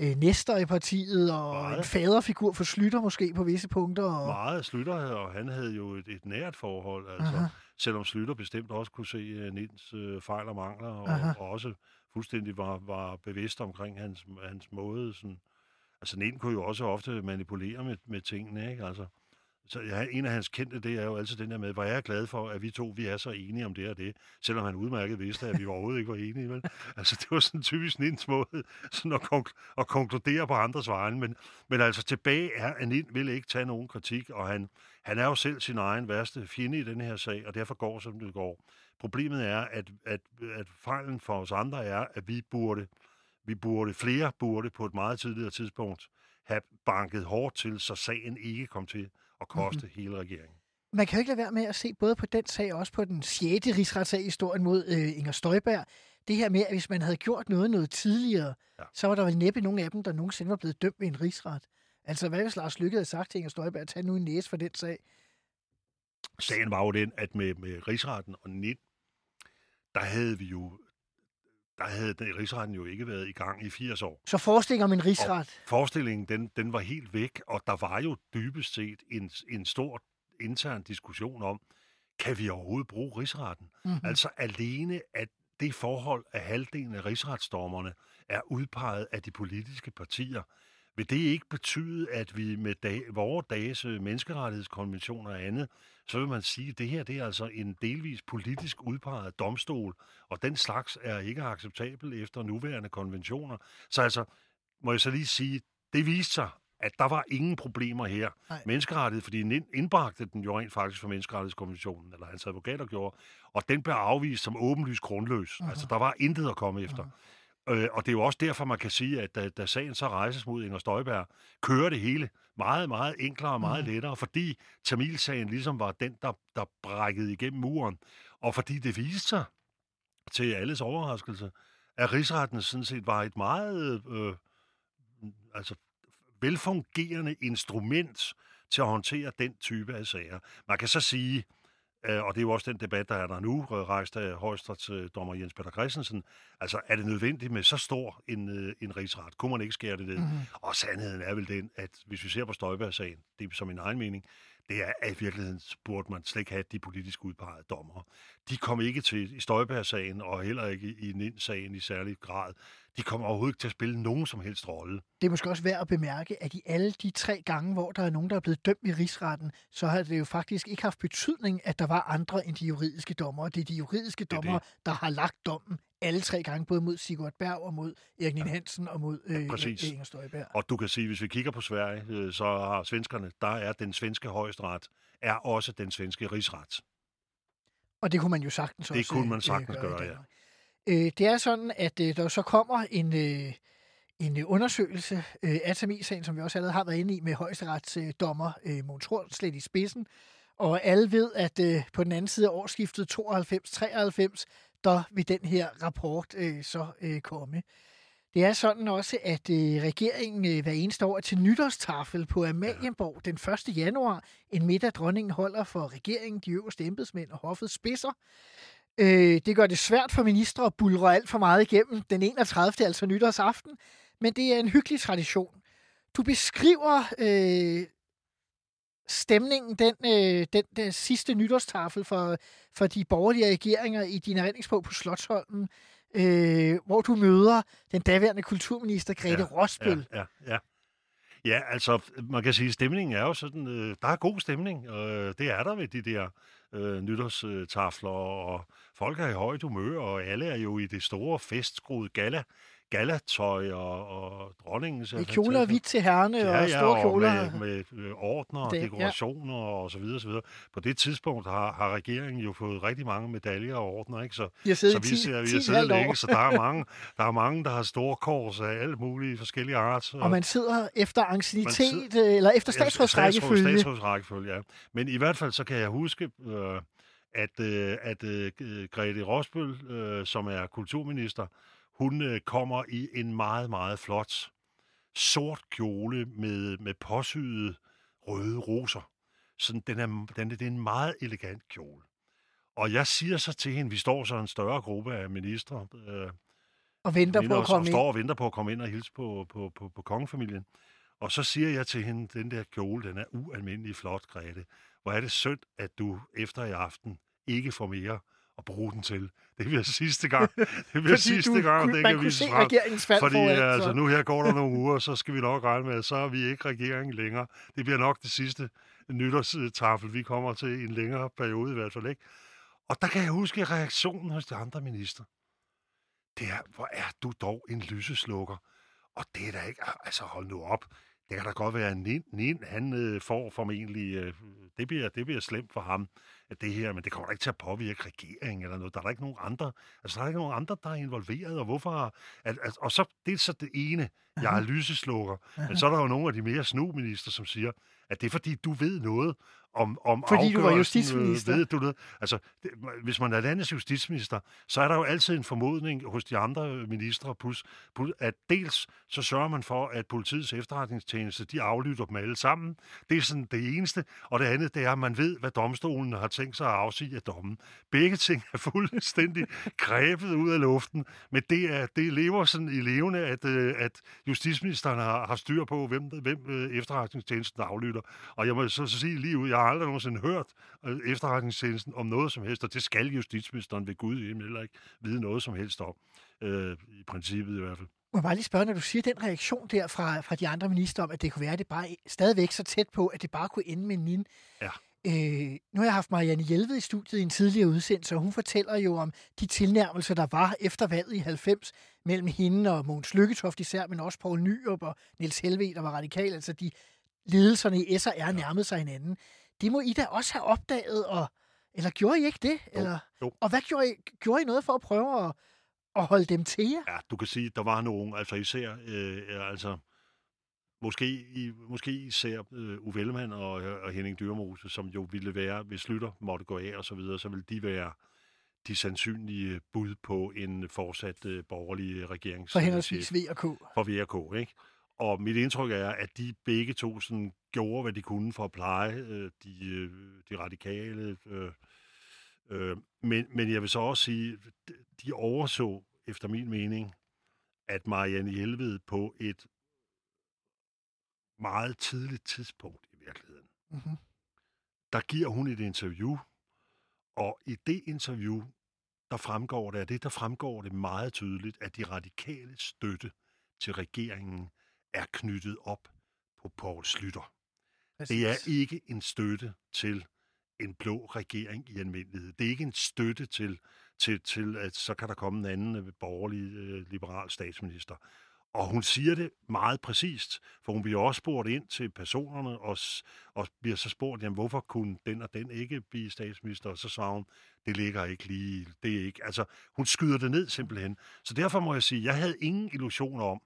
øh, næster i partiet, og Meget. en faderfigur for Slytter måske på visse punkter. Og, Meget Slytter, og han havde jo et, et nært forhold, altså, Aha. selvom Slytter bestemt også kunne se uh, Nins uh, fejl og mangler, og, Aha. og også fuldstændig var, var bevidst omkring hans, hans måde. Sådan. Altså, Nin kunne jo også ofte manipulere med, med tingene, ikke? Altså, så ja, en af hans kendte, det er jo altid den der med, hvor jeg er glad for, at vi to, vi er så enige om det og det, selvom han udmærket vidste, at vi overhovedet ikke var enige. Vel? <laughs> Altså, det var sådan typisk Nins måde sådan at, konk- at konkludere på andres vegne. Men, men altså, tilbage er, at Nin vil ikke tage nogen kritik, og han, han er jo selv sin egen værste fjende i den her sag, og derfor går, som det går. Problemet er, at, at, at fejlen for os andre er, at vi burde, vi burde, flere burde på et meget tidligere tidspunkt have banket hårdt til, så sagen ikke kom til at koste mm-hmm. hele regeringen. Man kan jo ikke lade være med at se både på den sag og også på den 6. rigsretssag i historien mod øh, Inger Støjberg. Det her med, at hvis man havde gjort noget noget tidligere, Ja. så var der vel næppe nogen af dem, der nogensinde var blevet dømt ved en rigsret. Altså, hvad hvis Lars Lykke havde sagt til Inger Støjberg, tag nu en næse for den sag? Sagen var jo den, at med, med rigsretten og NIT, der havde vi jo der havde den, rigsretten jo ikke været i gang i 80 år. Så forestilling om en rigsret. Forestillingen, den, den var helt væk, og der var jo dybest set en, en stor intern diskussion om, kan vi overhovedet bruge rigsretten? Mhm. Altså alene, at det forhold, at halvdelen af rigsretsdommerne er udpeget af de politiske partier, vil det ikke betyde, at vi med dag, vores dages øh, menneskerettighedskonventioner og andet, så vil man sige, at det her det er altså en delvis politisk udpeget domstol, og den slags er ikke acceptabel efter nuværende konventioner. Så altså, må jeg så lige sige, det viste sig, at der var ingen problemer her. Nej. Menneskerettighed, fordi den indbragte den jo rent faktisk for menneskerettighedskonventionen, eller hans advokater gjorde, og den blev afvist som åbenlyst grundløs. Uh-huh. Altså, der var intet at komme efter. Øh, og det er jo også derfor, man kan sige, at da, da sagen så rejses mod Inger Støjberg, kører det hele meget, meget enklere og meget lettere, fordi Tamilsagen ligesom var den, der, der brækkede igennem muren. Og fordi det viste sig, til alles overraskelse, at rigsretten sådan set var et meget øh, altså, velfungerende instrument til at håndtere den type af sager. Man kan så sige, og det er jo også den debat, der er der nu, øh, rejst af højesterets øh, dommer Jens Peter Christensen, altså er det nødvendigt med så stor en, øh, en rigsret? Kunne man ikke skære det ned? Mm-hmm. Og sandheden er vel den, at hvis vi ser på Støjberg-sagen, det er som min egen mening, det er, at i virkeligheden burde man slet ikke have de politisk udpegede dommere. De kom ikke til i Støjberg-sagen, og heller ikke i NIN-sagen i særlig grad. De kommer overhovedet ikke til at spille nogen som helst rolle. Det er måske også værd at bemærke, at i alle de tre gange, hvor der er nogen, der er blevet dømt i rigsretten, så har det jo faktisk ikke haft betydning, at der var andre end de juridiske dommere. Det er de juridiske dommere, der har lagt dommen alle tre gange, både mod Sigurd Berg og mod Erik ja. Hansen og mod øh, Præcis. Inger Støjberg. Og du kan sige, hvis vi kigger på Sverige, øh, så har svenskerne, der er den svenske højesteret, er også den svenske rigsret. Og det kunne man jo sagtens Det også kunne man øh, sagtens i gøre, ja. Øh, det er sådan, at øh, der så kommer en, øh, en øh, undersøgelse øh, af Tamilsagen, som vi også allerede har været inde i, med højesteretsdommer øh, Mogens Hornslet i spidsen. Og alle ved, at øh, på den anden side af årsskiftet 92-93, der vil den her rapport øh, så øh, komme. Det er sådan også, at øh, regeringen øh, hver eneste år er til nytårstafel på Amalienborg den 1. januar. En middag, dronningen holder for regeringen, de øverste embedsmænd og hoffets spidser. Øh, det gør det svært for ministre at bulre alt for meget igennem den 31. altså nytårsaften, men det er en hyggelig tradition. Du beskriver øh, stemningen, den, øh, den, den sidste nytårstafel for, for de borgerlige regeringer i din erindringsbog på Slottsholmen, øh, hvor du møder den daværende kulturminister Grete ja, Rosbøl. Ja, ja, ja. Ja, altså, man kan sige, at stemningen er jo sådan, øh, der er god stemning, og øh, det er der ved de der øh, nytårstafler, og folk er i højt humør, og alle er jo i det store festskruede gala, galatøj og, og dronningens... I kjoler og hvidt til herrene ja, og ja, store kjoler. Og med, med ordner og Det- ja. dekorationer og så videre, så videre. På det tidspunkt har, har regeringen jo fået rigtig mange medaljer og ordner, ikke? Så, så vi, 10, ser, vi 10 har siddet halvt år. længe, så der er mange, <laughs> der er mange, der har store kors af alle mulige forskellige art. Og man sidder efter ancienitet, sidder- eller efter statsrådsrækkefølge. Statsrådsrækkefølge, ja. Men i hvert fald så kan jeg huske, øh, at, øh, at øh, Grete Rosbøl, øh, som er kulturminister, hun øh, kommer i en meget, meget flot sort kjole med, med påsyede røde roser. Sådan, den er, den, er- det er en meget elegant kjole. Og jeg siger så til hende, vi står så en større gruppe af ministre, øh, Og venter på at komme og ind. står og venter på at komme ind og hilse på, på, på, på kongefamilien. Og så siger jeg til hende, den der kjole, den er ualmindelig flot, Grete. Hvor er det synd, at du efter i aften ikke får mere at bruge den til. Det bliver <laughs> sidste gang. Det bliver sidste du, gang, kunne- det kan vises se frem. regeringens fald Fordi foran, altså, så- nu her går der nogle <laughs> uger, så skal vi nok regne med, at så er vi ikke regeringen længere. Det bliver nok det sidste nytårstafel, vi kommer til en længere periode i hvert fald. ikke. Og der kan jeg huske reaktionen hos de andre minister. Det er, hvor er du dog en lyseslukker. Og det er da ikke, altså hold nu op. Det kan da godt være, at Nin, Nin han øh, får formentlig, øh, det, bliver, det bliver slemt for ham, at det her, men det kommer da ikke til at påvirke regeringen eller noget. Der er der ikke nogen andre, altså der er ikke nogen andre, der er involveret, og hvorfor, at, at, og så, det er så det ene, jeg er lyseslukker, men så er der jo nogle af de mere snu minister, som siger, at det er fordi, du ved noget om, om Fordi du var øh, justitsminister. Ved du noget? Altså, det, hvis man er landets justitsminister, så er der jo altid en formodning hos de andre ministre, plus, plus, at dels så sørger man for, at politiets efterretningstjeneste, de aflytter dem alle sammen. Det er sådan det eneste. Og det andet, det er, at man ved, hvad domstolen har tænkt sig at afsige af dommen. Begge ting er fuldstændig <laughs> grebet ud af luften, men det, er, det lever sådan i levende, at, øh, at justitsministeren har, har styr på, hvem, hvem øh, efterretningstjenesten aflytter. Og jeg må så, så sige lige ud, jeg aldrig nogensinde hørt efterretningstjenesten om noget som helst, og det skal justitsministeren ved Gud heller ikke vide noget som helst om. Øh, I princippet i hvert fald. Må jeg bare lige spørge, når du siger den reaktion der fra, fra de andre minister om, at det kunne være, at det bare stadigvæk så tæt på, at det bare kunne ende med en nin. Ja. Øh, nu har jeg haft Marianne Hjelved i studiet i en tidligere udsendelse, og hun fortæller jo om de tilnærmelser, der var efter valget i 90 mellem hende og Mogens Lykketoft især, men også Poul Nyrup og Niels Helveg, der var radikal. Altså de ledelserne i SR nærmede sig hinanden. Det må I da også have opdaget, og, eller gjorde I ikke det? Eller, jo. Og hvad gjorde I? Gjorde I noget for at prøve at, at holde dem til jer? Ja, du kan sige, der var nogen, altså især, øh, altså, måske, i, måske især øh, Uffe Ellemann og, og Henning Dyrmose, som jo ville være, hvis Lytter måtte gå af og så videre, så ville de være de sandsynlige bud på en fortsat øh, borgerlig regering. For henholdsvis V og K. For V og K, ikke? Og mit indtryk er, at de begge to sådan gjorde, hvad de kunne for at pleje øh, de, øh, de radikale. Øh, øh, men, men jeg vil så også sige, de overså, efter min mening, at Marianne Hjelved på et meget tidligt tidspunkt i virkeligheden, Mm-hmm. der giver hun et interview, og i det interview, der fremgår det, af det der fremgår det meget tydeligt, at de radikale støtte til regeringen er knyttet op på Poul Slytter. Det er ikke en støtte til en blå regering i almindelighed. Det er ikke en støtte til, til, til at så kan der komme en anden øh, borgerlig øh, liberal statsminister. Og hun siger det meget præcist, for hun bliver også spurgt ind til personerne, og, og bliver så spurgt, jamen, hvorfor kunne den og den ikke blive statsminister? Og så svarer hun, det ligger ikke lige, det er ikke. Altså, hun skyder det ned simpelthen. Så derfor må jeg sige, jeg havde ingen illusioner om,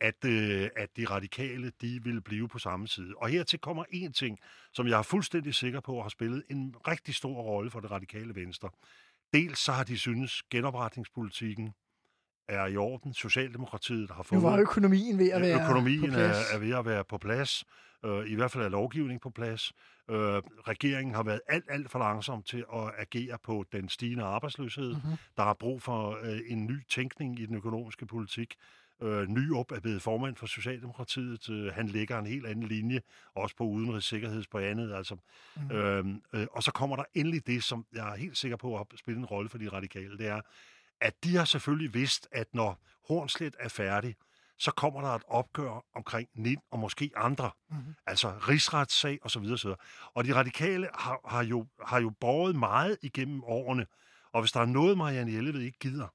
at, øh, at de radikale, de ville blive på samme side. Og hertil kommer en ting, som jeg er fuldstændig sikker på har spillet en rigtig stor rolle for det radikale venstre. Dels så har de synes, genopretningspolitikken er i orden. Socialdemokratiet har Nu fået... var økonomien ved at være Økonomien på er, plads. er ved at være på plads. Øh, I hvert fald er lovgivning på plads. Øh, regeringen har været alt, alt for langsom til at agere på den stigende arbejdsløshed. Mhm. Mm-hmm. Der er brug for øh, en ny tænkning i den økonomiske politik. Øh, Nyrup er blevet formand for Socialdemokratiet. Øh, han lægger en helt anden linje, også på udenrigs, sikkerheds, på andet. Altså. Mm. Øhm, øh, og så kommer der endelig det, som jeg er helt sikker på har spillet en rolle for de radikale. Det er, at de har selvfølgelig vidst, at når Hornslet er færdig, så kommer der et opgør omkring NIN og måske andre. Mhm. Mm-hmm. Altså rigsretssag og så videre, så videre. Og de radikale har, har, jo, har jo båret meget igennem årene. Og hvis der er noget, Marianne Jelved ikke gider,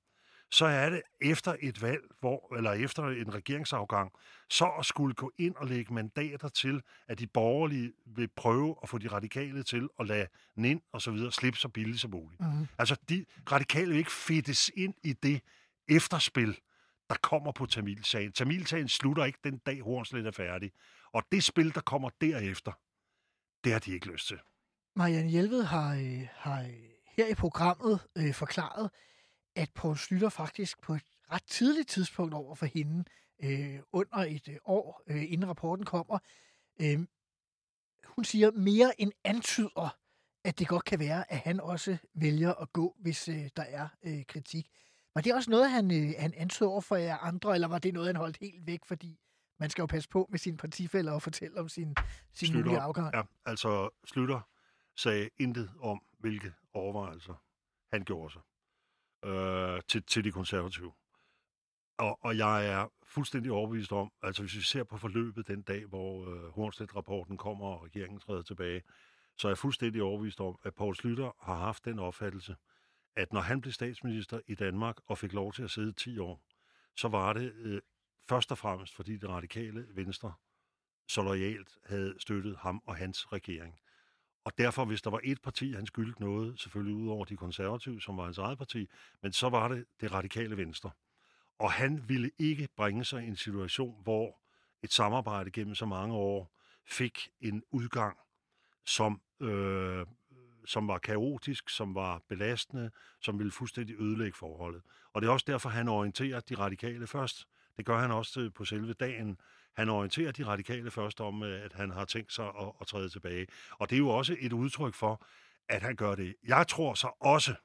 så er det efter et valg, hvor, eller efter en regeringsafgang, så at skulle gå ind og lægge mandater til, at de borgerlige vil prøve at få de radikale til at lade NIN og så videre slippe så billigt som muligt. Mhm. Altså, de radikale vil ikke fedtes ind i det efterspil, der kommer på Tamilsagen. Tamilsagen slutter ikke den dag, Hornslet er færdig. Og det spil, der kommer derefter, det har de ikke lyst til. Marianne Hjelved har, øh, har øh, her i programmet øh, forklaret, at Poul Slytter faktisk på et ret tidligt tidspunkt over for hende, øh, under et øh, år, øh, inden rapporten kommer, øh, hun siger mere end antyder, at det godt kan være, at han også vælger at gå, hvis øh, der er øh, kritik. Var det også noget, han, øh, han antyder over for jer andre, eller var det noget, han holdt helt væk, fordi man skal jo passe på med sine partifælder og fortælle om sin, sin mulige afgang? ja, altså Slytter sagde intet om, hvilke overvejelser han gjorde sig øh, til, til de konservative. Og, og jeg er fuldstændig overbevist om, altså hvis vi ser på forløbet den dag, hvor øh, Hornstedt-rapporten kommer, og regeringen træder tilbage, så er jeg fuldstændig overbevist om, at Poul Slytter har haft den opfattelse, at når han blev statsminister i Danmark og fik lov til at sidde 10 år, så var det øh, først og fremmest, fordi det radikale venstre så lojalt havde støttet ham og hans regering. Og derfor, hvis der var et parti, han skyldte noget, selvfølgelig ud over de konservative, som var hans eget parti, men så var det det radikale venstre. Og han ville ikke bringe sig i en situation, hvor et samarbejde gennem så mange år fik en udgang, som, øh, som var kaotisk, som var belastende, som ville fuldstændig ødelægge forholdet. Og det er også derfor, han orienterer de radikale først. Det gør han også øh, på selve dagen. Han orienterer de radikale først om, øh, at han har tænkt sig at, at træde tilbage. Og det er jo også et udtryk for, at han gør det. Jeg tror så også,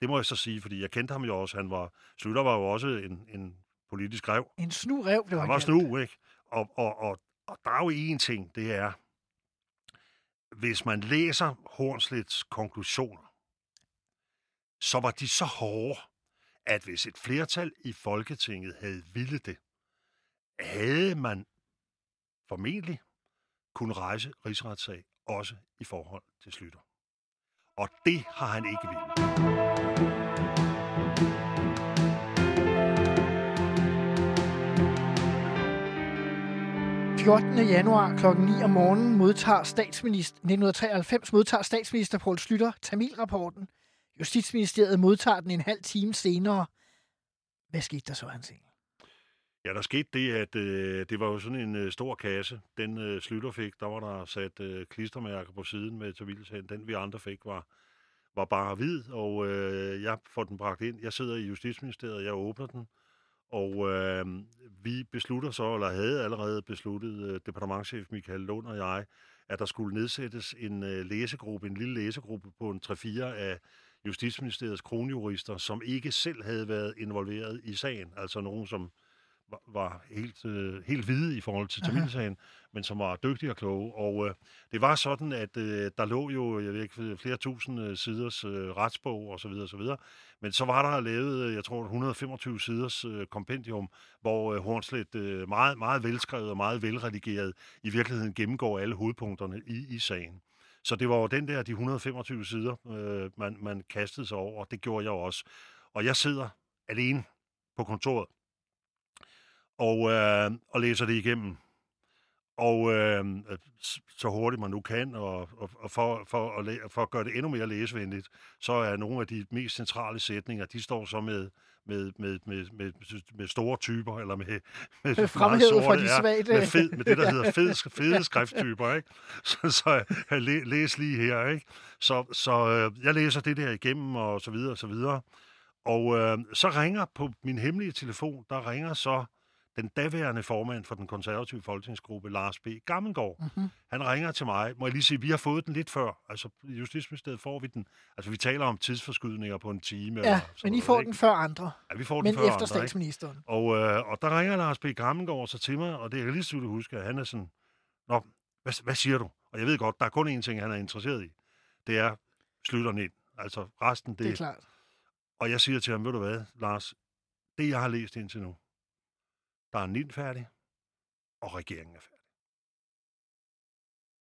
det må jeg så sige, fordi jeg kendte ham jo også, han var, Slutter var jo også en, en politisk rev. En snu rev, det var Han var snu, ikke? Og, og, og, og der er jo én ting, det er, hvis man læser Hornslets konklusioner, så var de så hårde, at hvis et flertal i Folketinget havde ville det, havde man formentlig kunne rejse rigsretssag også i forhold til Slytter. Og det har han ikke ville. 14. januar kl. 9 om morgenen modtager statsminister, 1993 modtager statsminister Poul Slytter Tamil-rapporten. Justitsministeriet modtager den en halv time senere. Hvad skete der så, Hans Engel? Ja, der skete det, at øh, det var jo sådan en øh, stor kasse. Den øh, Slytter fik, der var der sat øh, klistermærker på siden med Tamilsagen. Den vi andre fik var, var bare hvid, og øh, jeg får den bragt ind. Jeg sidder i Justitsministeriet, jeg åbner den, og øh, vi beslutter så, eller havde allerede besluttet, øh, departementchef Michael Lund og jeg, at der skulle nedsættes en øh, læsegruppe, en lille læsegruppe på en 3-4 af Justitsministeriets kronjurister, som ikke selv havde været involveret i sagen. Altså nogen, som var, var helt, øh, helt hvide i forhold til Tamilsagen, men som var dygtige og kloge. Og øh, det var sådan, at øh, der lå jo jeg ved ikke, flere tusind øh, siders øh, retsbog og så videre, så videre. Men så var der lavet, øh, jeg tror, 125 siders øh, kompendium, hvor øh, Hornslet øh, meget, meget velskrevet og meget velredigeret i virkeligheden gennemgår alle hovedpunkterne i, i sagen. Så det var jo den der, de 125 sider, øh, man, man kastede sig over, og det gjorde jeg også. Og jeg sidder alene på kontoret og, øh, og læser det igennem. Og øh, så hurtigt man nu kan, og, og, og for, for, at læ- for at gøre det endnu mere læsevenligt, så er nogle af de mest centrale sætninger, de står så med, med, med, med, med, med store typer, eller med, med meget <laughs> Fremhævet fra de ja, svagte. med, fed, med det, der hedder fede, fede skrifttyper. Ikke? Så, så jeg læ, læs lige her. Ikke? Så, så øh, jeg læser det der igennem, og så videre, og så videre. Og øh, så ringer på min hemmelige telefon, der ringer så den daværende formand for den konservative folketingsgruppe, Lars B. Gammelgaard. Mm-hmm. Han ringer til mig. Må jeg lige sige, vi har fået den lidt før. Altså, i Justitsministeriet får vi den. Altså, vi taler om tidsforskydninger på en time. eller Ja, sådan men I noget, får ikke? den før andre, Ja, vi får men den før efter andre, ikke? statsministeren. Og, øh, og der ringer Lars B. Gammelgaard så til mig, og det er jeg lige så huske, at han er sådan, Nå, hvad, hvad siger du? Og jeg ved godt, der er kun én ting, han er interesseret i. Det er slutterne ind. Altså resten, det, Det er klart. Og jeg siger til ham, ved du hvad, Lars, det jeg har læst indtil nu, der er NIN færdig, og regeringen er færdig.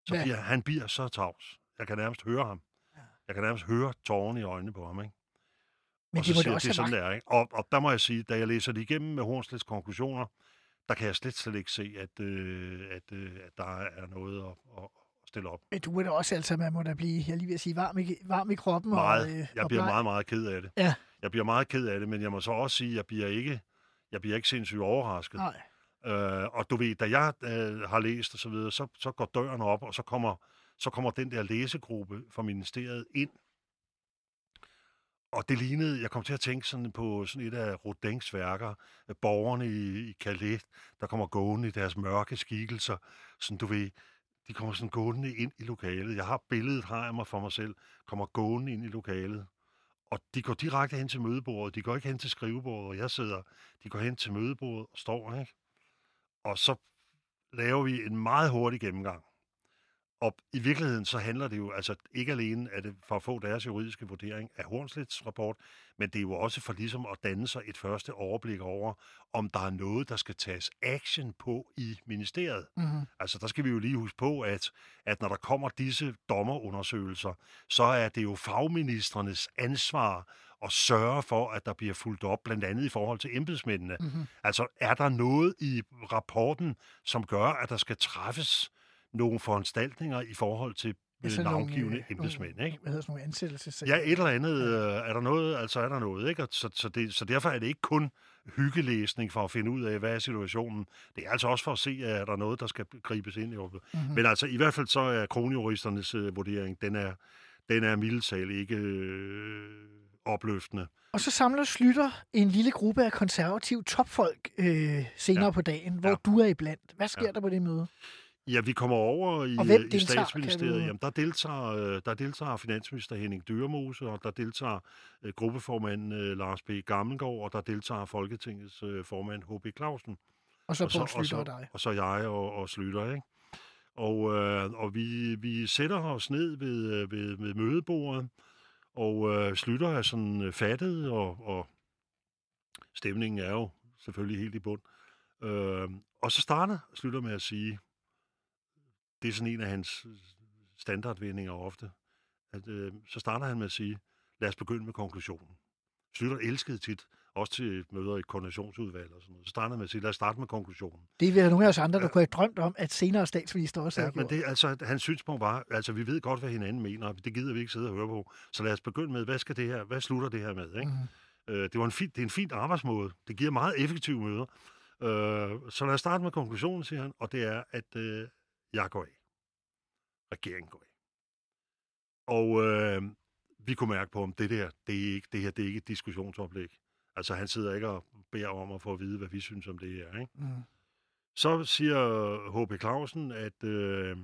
Så bliver, han bliver så tavs. Jeg kan nærmest høre ham. Ja. Jeg kan nærmest høre tårerne i øjnene på ham, ikke? Men og det så må siger det det er sådan, der, ikke? Og, og der må jeg sige, da jeg læser det igennem med Hornslets konklusioner, der kan jeg slet, slet ikke se, at, øh, at, øh, at der er noget at, at, stille op. Men du må da også altså, man må da blive, jeg lige vil sige, varm i, varm i kroppen. Meget. Og, øh, Jeg og bliver meget, meget ked af det. Ja. Jeg bliver meget ked af det, men jeg må så også sige, at jeg bliver ikke, jeg bliver ikke sindssygt overrasket. Nej. Øh, og du ved, da jeg øh, har læst og så videre, så, så går døren op, og så kommer, så kommer den der læsegruppe fra ministeriet ind. Og det lignede, jeg kom til at tænke sådan på sådan et af Rodins værker, øh, borgerne i, i Calais, der kommer gående i deres mørke skikkelser, sådan du ved, de kommer sådan gående ind i lokalet. Jeg har billedet, har jeg mig for mig selv, kommer gående ind i lokalet. Og de går direkte hen til mødebordet. De går ikke hen til skrivebordet, hvor jeg sidder. De går hen til mødebordet og står, ikke? Og så laver vi en meget hurtig gennemgang. Og i virkeligheden så handler det jo altså ikke alene at det for at få deres juridiske vurdering af Hornslets rapport, men det er jo også for ligesom at danne sig et første overblik over, om der er noget, der skal tages action på i ministeriet. Mm-hmm. Altså, der skal vi jo lige huske på, at, at når der kommer disse dommerundersøgelser, så er det jo fagministernes ansvar at sørge for, at der bliver fuldt op, blandt andet i forhold til embedsmændene. Mm-hmm. Altså, er der noget i rapporten, som gør, at der skal træffes nogle foranstaltninger i forhold til Altså altså nogle, navngivende øh, embedsmænd, nogle- ikke? Hvad hedder sådan nogle ansættelses... Ja, et eller andet. Øh, er der noget, altså er der noget, ikke? Og så, så, det, så derfor er det ikke kun hyggelæsning for at finde ud af, hvad er situationen. Det er altså også for at se, at der er noget, der skal gribes ind i. Mm-hmm. Men altså, i hvert fald så er kronjuristernes øh, vurdering, den er, den er mildt talt ikke øh, opløftende. Og så samler Slytter en lille gruppe af konservative topfolk øh, senere Ja. på dagen, hvor Ja. du er iblandt. Hvad sker Ja. der på det møde? Ja, vi kommer over i, Og hvem i statsministeriet. du- Jamen, der deltager, øh, der deltager finansminister Henning Dyrmose, og der deltager øh, gruppeformand øh, Lars B. Gammelgaard, og der deltager Folketingets formand H.B. Clausen. Og så og så, Poul og, Slytter så, og dig. og så jeg og, og Slytter, ikke? Og, øh, og vi, vi sætter os ned ved, ved, ved mødebordet, og øh, Slytter er sådan fattet, og, og stemningen er jo selvfølgelig helt i bund. Øh, og så starter Slytter med at sige, det er sådan en af hans standardvendinger ofte, at øh, så starter han med at sige, lad os begynde med konklusionen. Slytter elskede tit, også til møder i koordinationsudvalg og sådan noget, så starter med at sige, lad os starte med konklusionen. Det er nogle af os andre, der kunne have drømt om, at senere statsminister også Ja, men gjort. det, altså, hans synspunkt var, altså vi ved godt, hvad hinanden mener, og det gider vi ikke sidde og høre på. Så lad os begynde med, hvad skal det her, hvad slutter det her med, ikke? Mhm. Øh, det, var en fin, det er en fin arbejdsmåde. Det giver meget effektive møder. Øh, så lad os starte med konklusionen, siger han, og det er, at øh, jeg går af. Regeringen går af. Og øh, vi kunne mærke på ham, det der, det er ikke, det her, det er ikke et diskussionsoplæg. Altså, han sidder ikke og beder om at få at vide, hvad vi synes om det her, ikke? Mm. Så siger H.P. Clausen, at, øh,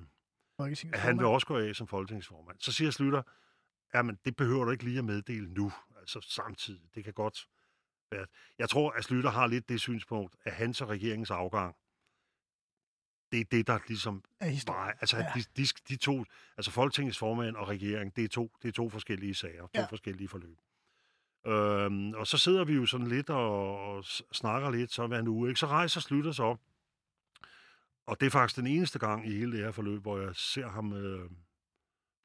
at han vil også gå af som folketingsformand. Så siger Slytter, jamen det behøver du ikke lige at meddele nu, altså samtidig. Det kan godt være. Jeg tror, at Slytter har lidt det synspunkt, at hans og regeringens afgang, det er det, der ligesom. Nej, altså Ja. de, de, de to, altså Folketingets formand og regering, det er to, det er to forskellige sager, to Ja. forskellige forløb. Øhm, og så sidder vi jo sådan lidt og, og snakker lidt så hver en uge, ikke? Så rejser Slytter sig op, og det er faktisk den eneste gang i hele det her forløb, hvor jeg ser ham øh,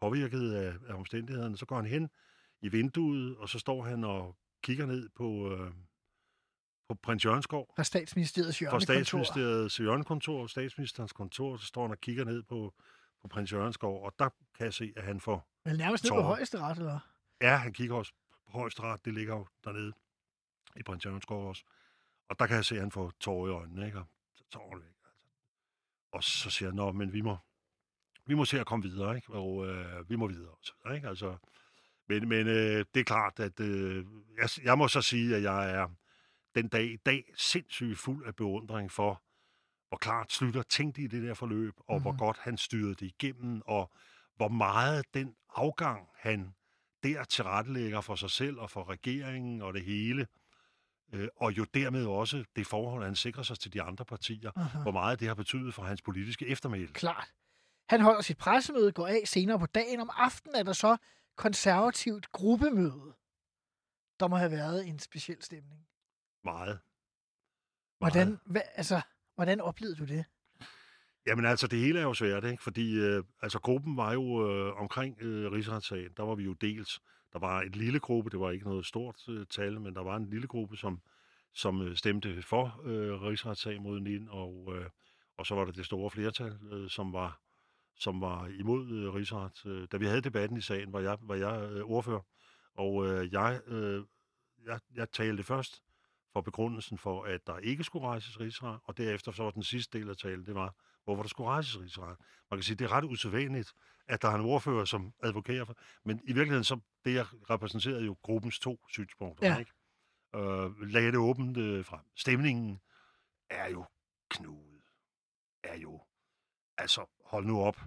påvirket af, af omstændighederne. Så går han hen i vinduet, og så står han og kigger ned på, øh, på prins Jørgensgaard, Fra statsministeriets fra hjørnekontor. statsministeriets hjørnekontor, statsministerens kontor, så står han og kigger ned på, på prins Jørgensgaard, og der kan jeg se, at han får... Vel nærmest ned på Tårer. højeste ret, eller? Ja, han kigger også på højesteret, det ligger jo dernede i prins Jørgensgaard også. Og der kan jeg se, at han får tårer i øjnene, ikke? Og så tårer væk. Altså. Og så siger han, nå, men vi må, vi må se at komme videre, ikke? Og øh, vi må videre, og så videre, ikke? Altså, men men øh, det er klart, at øh, jeg, jeg må så sige, at jeg er den dag i dag sindssygt fuld af beundring for, hvor klart Slytter tænkte i det der forløb, og mm-hmm. hvor Mhm. godt han styrede det igennem, og hvor meget den afgang, han der tilrettelægger for sig selv og for regeringen og det hele, øh, og jo dermed også det forhold, han sikrer sig til de andre partier, Aha. hvor meget det har betydet for hans politiske eftermæle. Klart. Han holder sit pressemøde, går af senere på dagen. Om aftenen er der så konservativt gruppemøde. Der må have været en speciel stemning. Meget. Hvordan, hvad, altså, hvordan oplevede du det? Jamen altså, det hele er jo svært, ikke? Fordi øh, altså, gruppen var jo øh, omkring øh, rigsretssagen. Der var vi jo dels. Der var et lille gruppe, det var ikke noget stort øh, tal, men der var en lille gruppe, som, som øh, stemte for øh, rigsretssag mod NIN, og, øh, og så var der det store flertal, øh, som var som var imod øh, rigsret. Øh, da vi havde debatten i sagen, var jeg, var jeg øh, ordfører, og øh, jeg, øh, jeg, jeg talte først for begrundelsen for, at der ikke skulle rejses rigsret, og derefter så var den sidste del af talen, det var, hvorfor der skulle rejses rigsret. Man kan sige, det er ret usædvanligt, at der er en ordfører, som advokerer for, men i virkeligheden, så det jeg repræsenterede jo gruppens to synspunkter, Ja. ikke? Øh, lagde det åbent øh, frem. Stemningen er jo knudet. Er jo, altså, hold nu op.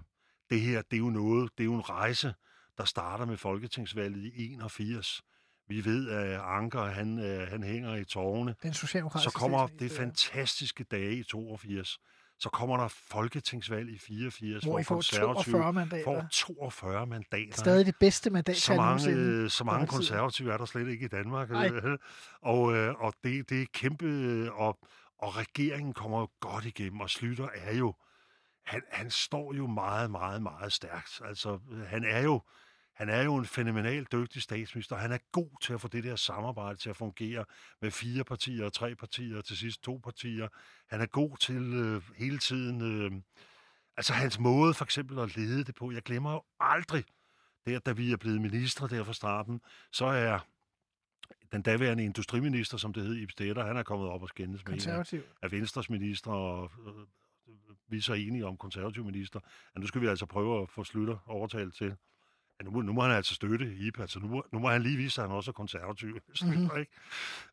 Det her, det er jo noget, det er jo en rejse, der starter med Folketingsvalget i 81. Vi ved, at Anker, han, øh, han hænger i tårne. Den socialdemokratiske Så kommer det fantastiske dage i 82. Så kommer der folketingsvalg i 84, Hvor I får konservative 42 mandater. får 42 mandater. Stadig det bedste mandat så mange, øh, så mange konservative er der slet ikke i Danmark. Øh, Og, øh, og det, det er kæmpe... Og, og regeringen kommer jo godt igennem, og Slytter er jo... Han, han står jo meget, meget, meget stærkt. Altså, han er jo... Han er jo en fænomenalt dygtig statsminister. Han er god til at få det der samarbejde til at fungere med fire partier, tre partier, og til sidst to partier. Han er god til øh, hele tiden... Øh, altså hans måde for eksempel at lede det på. Jeg glemmer jo aldrig, der da vi er blevet ministre der fra starten, så er den daværende industriminister, som det hed, Ib Stetter, han er kommet op og skændes med en af, Venstres minister, og øh, vi er så enige om konservativ minister, at nu skal vi altså prøve at få Slytter overtalt til, at nu, må- nu må han altså støtte Ib, altså nu, må- nu må han lige vise, at han også er konservativ, <laughs> Slytter, Mhm. ikke?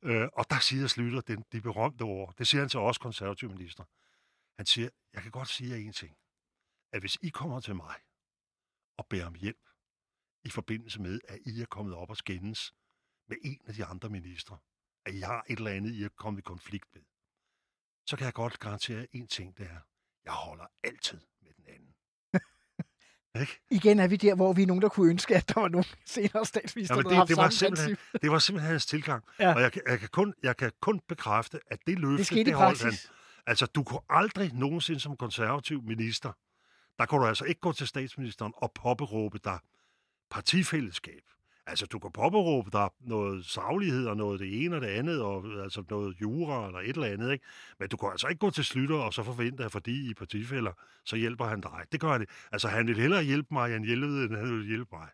Øh, og der siger Slytter den, de berømte ord, det siger han til os konservativ minister. Han siger, jeg kan godt sige jer en ting, at hvis I kommer til mig og beder om hjælp i forbindelse med, at I er kommet op og skændes med en af de andre ministre, at I har et eller andet, I er kommet i konflikt med, så kan jeg godt garantere en ting, det er, jeg holder altid. Ikke? Igen er vi der, hvor vi er nogen, der kunne ønske, at der var nogen senere statsminister, Jamen, der det- havde haft det var simpelthen- princip. Det var simpelthen hans tilgang. Ja. Ja. Og jeg, kan- jeg, kan kun, jeg kan kun bekræfte, at det løfte, Det skete det holdt han. Altså, du kunne aldrig nogensinde som konservativ minister, der kunne du altså ikke gå til statsministeren og påberåbe dig partifællesskab. Altså, du kan påberåbe dig noget saglighed og noget det ene og det andet, og øh, altså noget jura eller et eller andet, ikke? Men du kan altså ikke gå til Slytter og så forvente, at fordi I er partifælder, så hjælper han dig. Det gør han ikke. Altså, han vil hellere hjælpe mig, end hjælpe, end han vil hjælpe mig.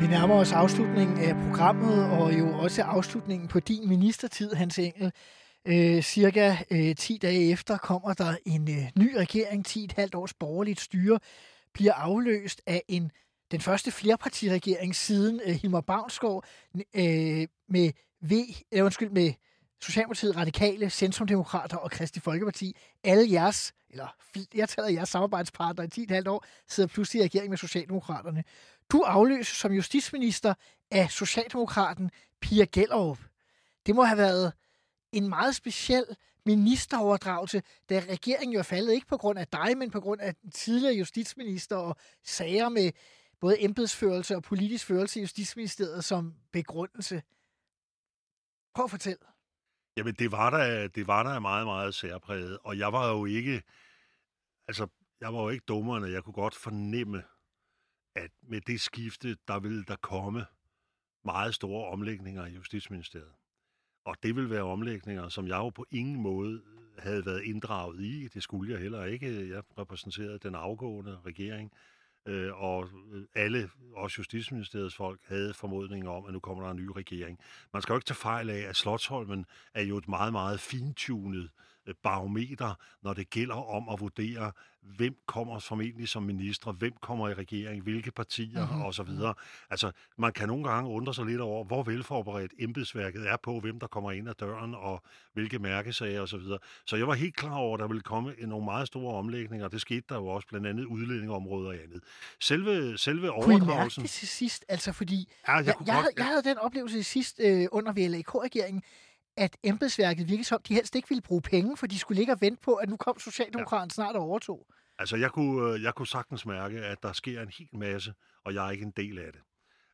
Vi nærmer os afslutningen af programmet, og jo også afslutningen på din ministertid, Hans Engel. Øh, cirka øh, 10 dage efter kommer der en øh, ny regering, 10,5 års borgerligt styre, bliver afløst af en den første flerpartiregering siden øh, Hilmar Bavnsgaard øh, med V, øh, undskyld, med Socialdemokratiet, Radikale, Centrumdemokrater og Kristi Folkeparti. Alle jeres, eller flertallet af jeres samarbejdspartnere i 10,5 år, sidder pludselig i regering med Socialdemokraterne. Du afløses som justitsminister af Socialdemokraten Pia Gellerup. Det må have været en meget speciel ministeroverdragelse, da regeringen jo er faldet ikke på grund af dig, men på grund af den tidligere justitsminister og sager med både embedsførelse og politisk førelse i Justitsministeriet som begrundelse. Prøv at fortælle. Jamen, det var der, det var der meget, meget særpræget, og jeg var jo ikke, altså, jeg var jo ikke dummerne. Jeg kunne godt fornemme, at med det skifte, der ville der komme meget store omlægninger i Justitsministeriet. Og det vil være omlægninger, som jeg jo på ingen måde havde været inddraget i. Det skulle jeg heller ikke. Jeg repræsenterede den afgående regering, øh, og øh, alle, også Justitsministeriets folk, havde formodninger om, at nu kommer der en ny regering. Man skal jo ikke tage fejl af, at Slottholmen er jo et meget, meget fintunet øh, barometer, når det gælder om at vurdere, hvem kommer formentlig som minister, hvem kommer i regering, hvilke partier mm-hmm. osv. Altså, man kan nogle gange undre sig lidt over, hvor velforberedt embedsværket er på, hvem der kommer ind ad døren, og hvilke mærkesager osv. Så, så jeg var helt klar over, at der ville komme nogle meget store omlægninger, det skete der jo også, blandt andet udlændingeområder og andet. Selve, selve overdragelsen... Kunne I mærke det til sidst? Altså, fordi ja, jeg, jeg, jeg, havde, jeg havde den oplevelse sidst øh, under VLAK-regeringen, at embedsværket virkede som, de helst ikke ville bruge penge, for de skulle ligge og vente på, at nu kom Socialdemokraterne ja. snart og overtog. Altså, jeg kunne, øh, jeg kunne sagtens mærke, at der sker en hel masse, og jeg er ikke en del af det.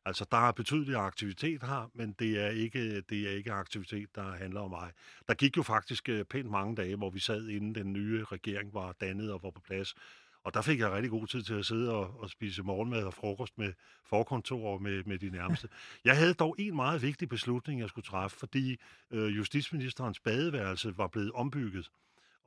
Altså, der er betydelig aktivitet her, men det er ikke, det er ikke aktivitet, der handler om mig. Der gik jo faktisk øh, pænt mange dage, hvor vi sad, inden den nye regering var dannet og var på plads. Og der fik jeg rigtig god tid til at sidde og, og spise morgenmad og frokost med forkontor med, med de nærmeste. Jeg havde dog en meget vigtig beslutning, jeg skulle træffe, fordi øh, justitsministerens badeværelse var blevet ombygget.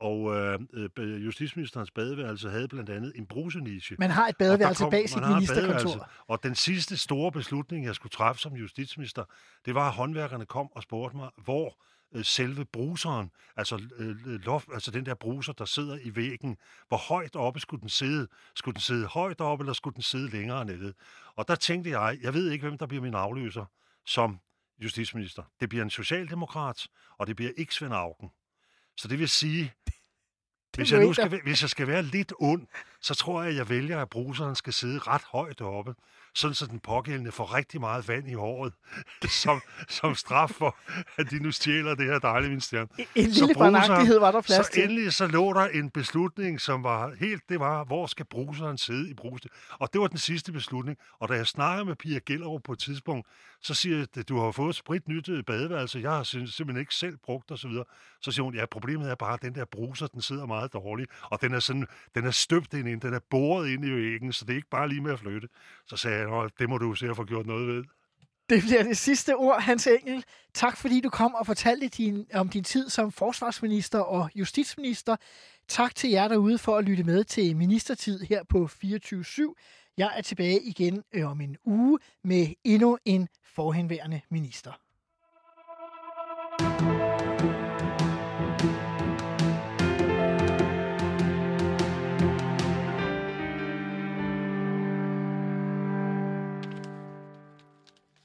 Og øh, øh justitsministerens badeværelse havde blandt andet en bruseniche. Man har et badeværelse kom, bag sit ministerkontor. Og den sidste store beslutning, jeg skulle træffe som justitsminister, det var, at håndværkerne kom og spurgte mig, hvor øh, selve bruseren, altså, øh, loft, altså den der bruser, der sidder i væggen, hvor højt oppe skulle den sidde? Skulle den sidde højt oppe, eller skulle den sidde længere nede? Og der tænkte jeg, jeg ved ikke, hvem der bliver min afløser som justitsminister. Det bliver en socialdemokrat, og det bliver ikke Svend Augen. Så det vil sige, hvis jeg, nu skal, hvis jeg skal være lidt ond, så tror jeg, at jeg vælger, at bruseren skal sidde ret højt oppe, sådan så den pågældende får rigtig meget vand i håret, <laughs> som, som straf for, at de nu stjæler det her dejlige ministerium. En, en lille fornagtighed var der plads så til. Endelig så lå der en beslutning, som var helt, det var, hvor skal bruseren sidde i bruset? Og det var den sidste beslutning. Og da jeg snakker med Pia Gellerup på et tidspunkt, så siger jeg, at du har fået sprit nyt øh, badeværelse, jeg har simpelthen ikke selv brugt osv. Så, så siger hun, ja, problemet er bare, at den der bruser, den sidder meget dårligt, og den er sådan, den er støbt ind, den er boret ind i væggen, så det er ikke bare lige med at flytte. Så sagde jeg, det må du se at få gjort noget ved. Det bliver det sidste ord, Hans Engel. Tak fordi du kom og fortalte din, om din tid som forsvarsminister og justitsminister. Tak til jer derude for at lytte med til Ministertid her på 24-7. Jeg er tilbage igen øh, om en uge med endnu en forhenværende minister.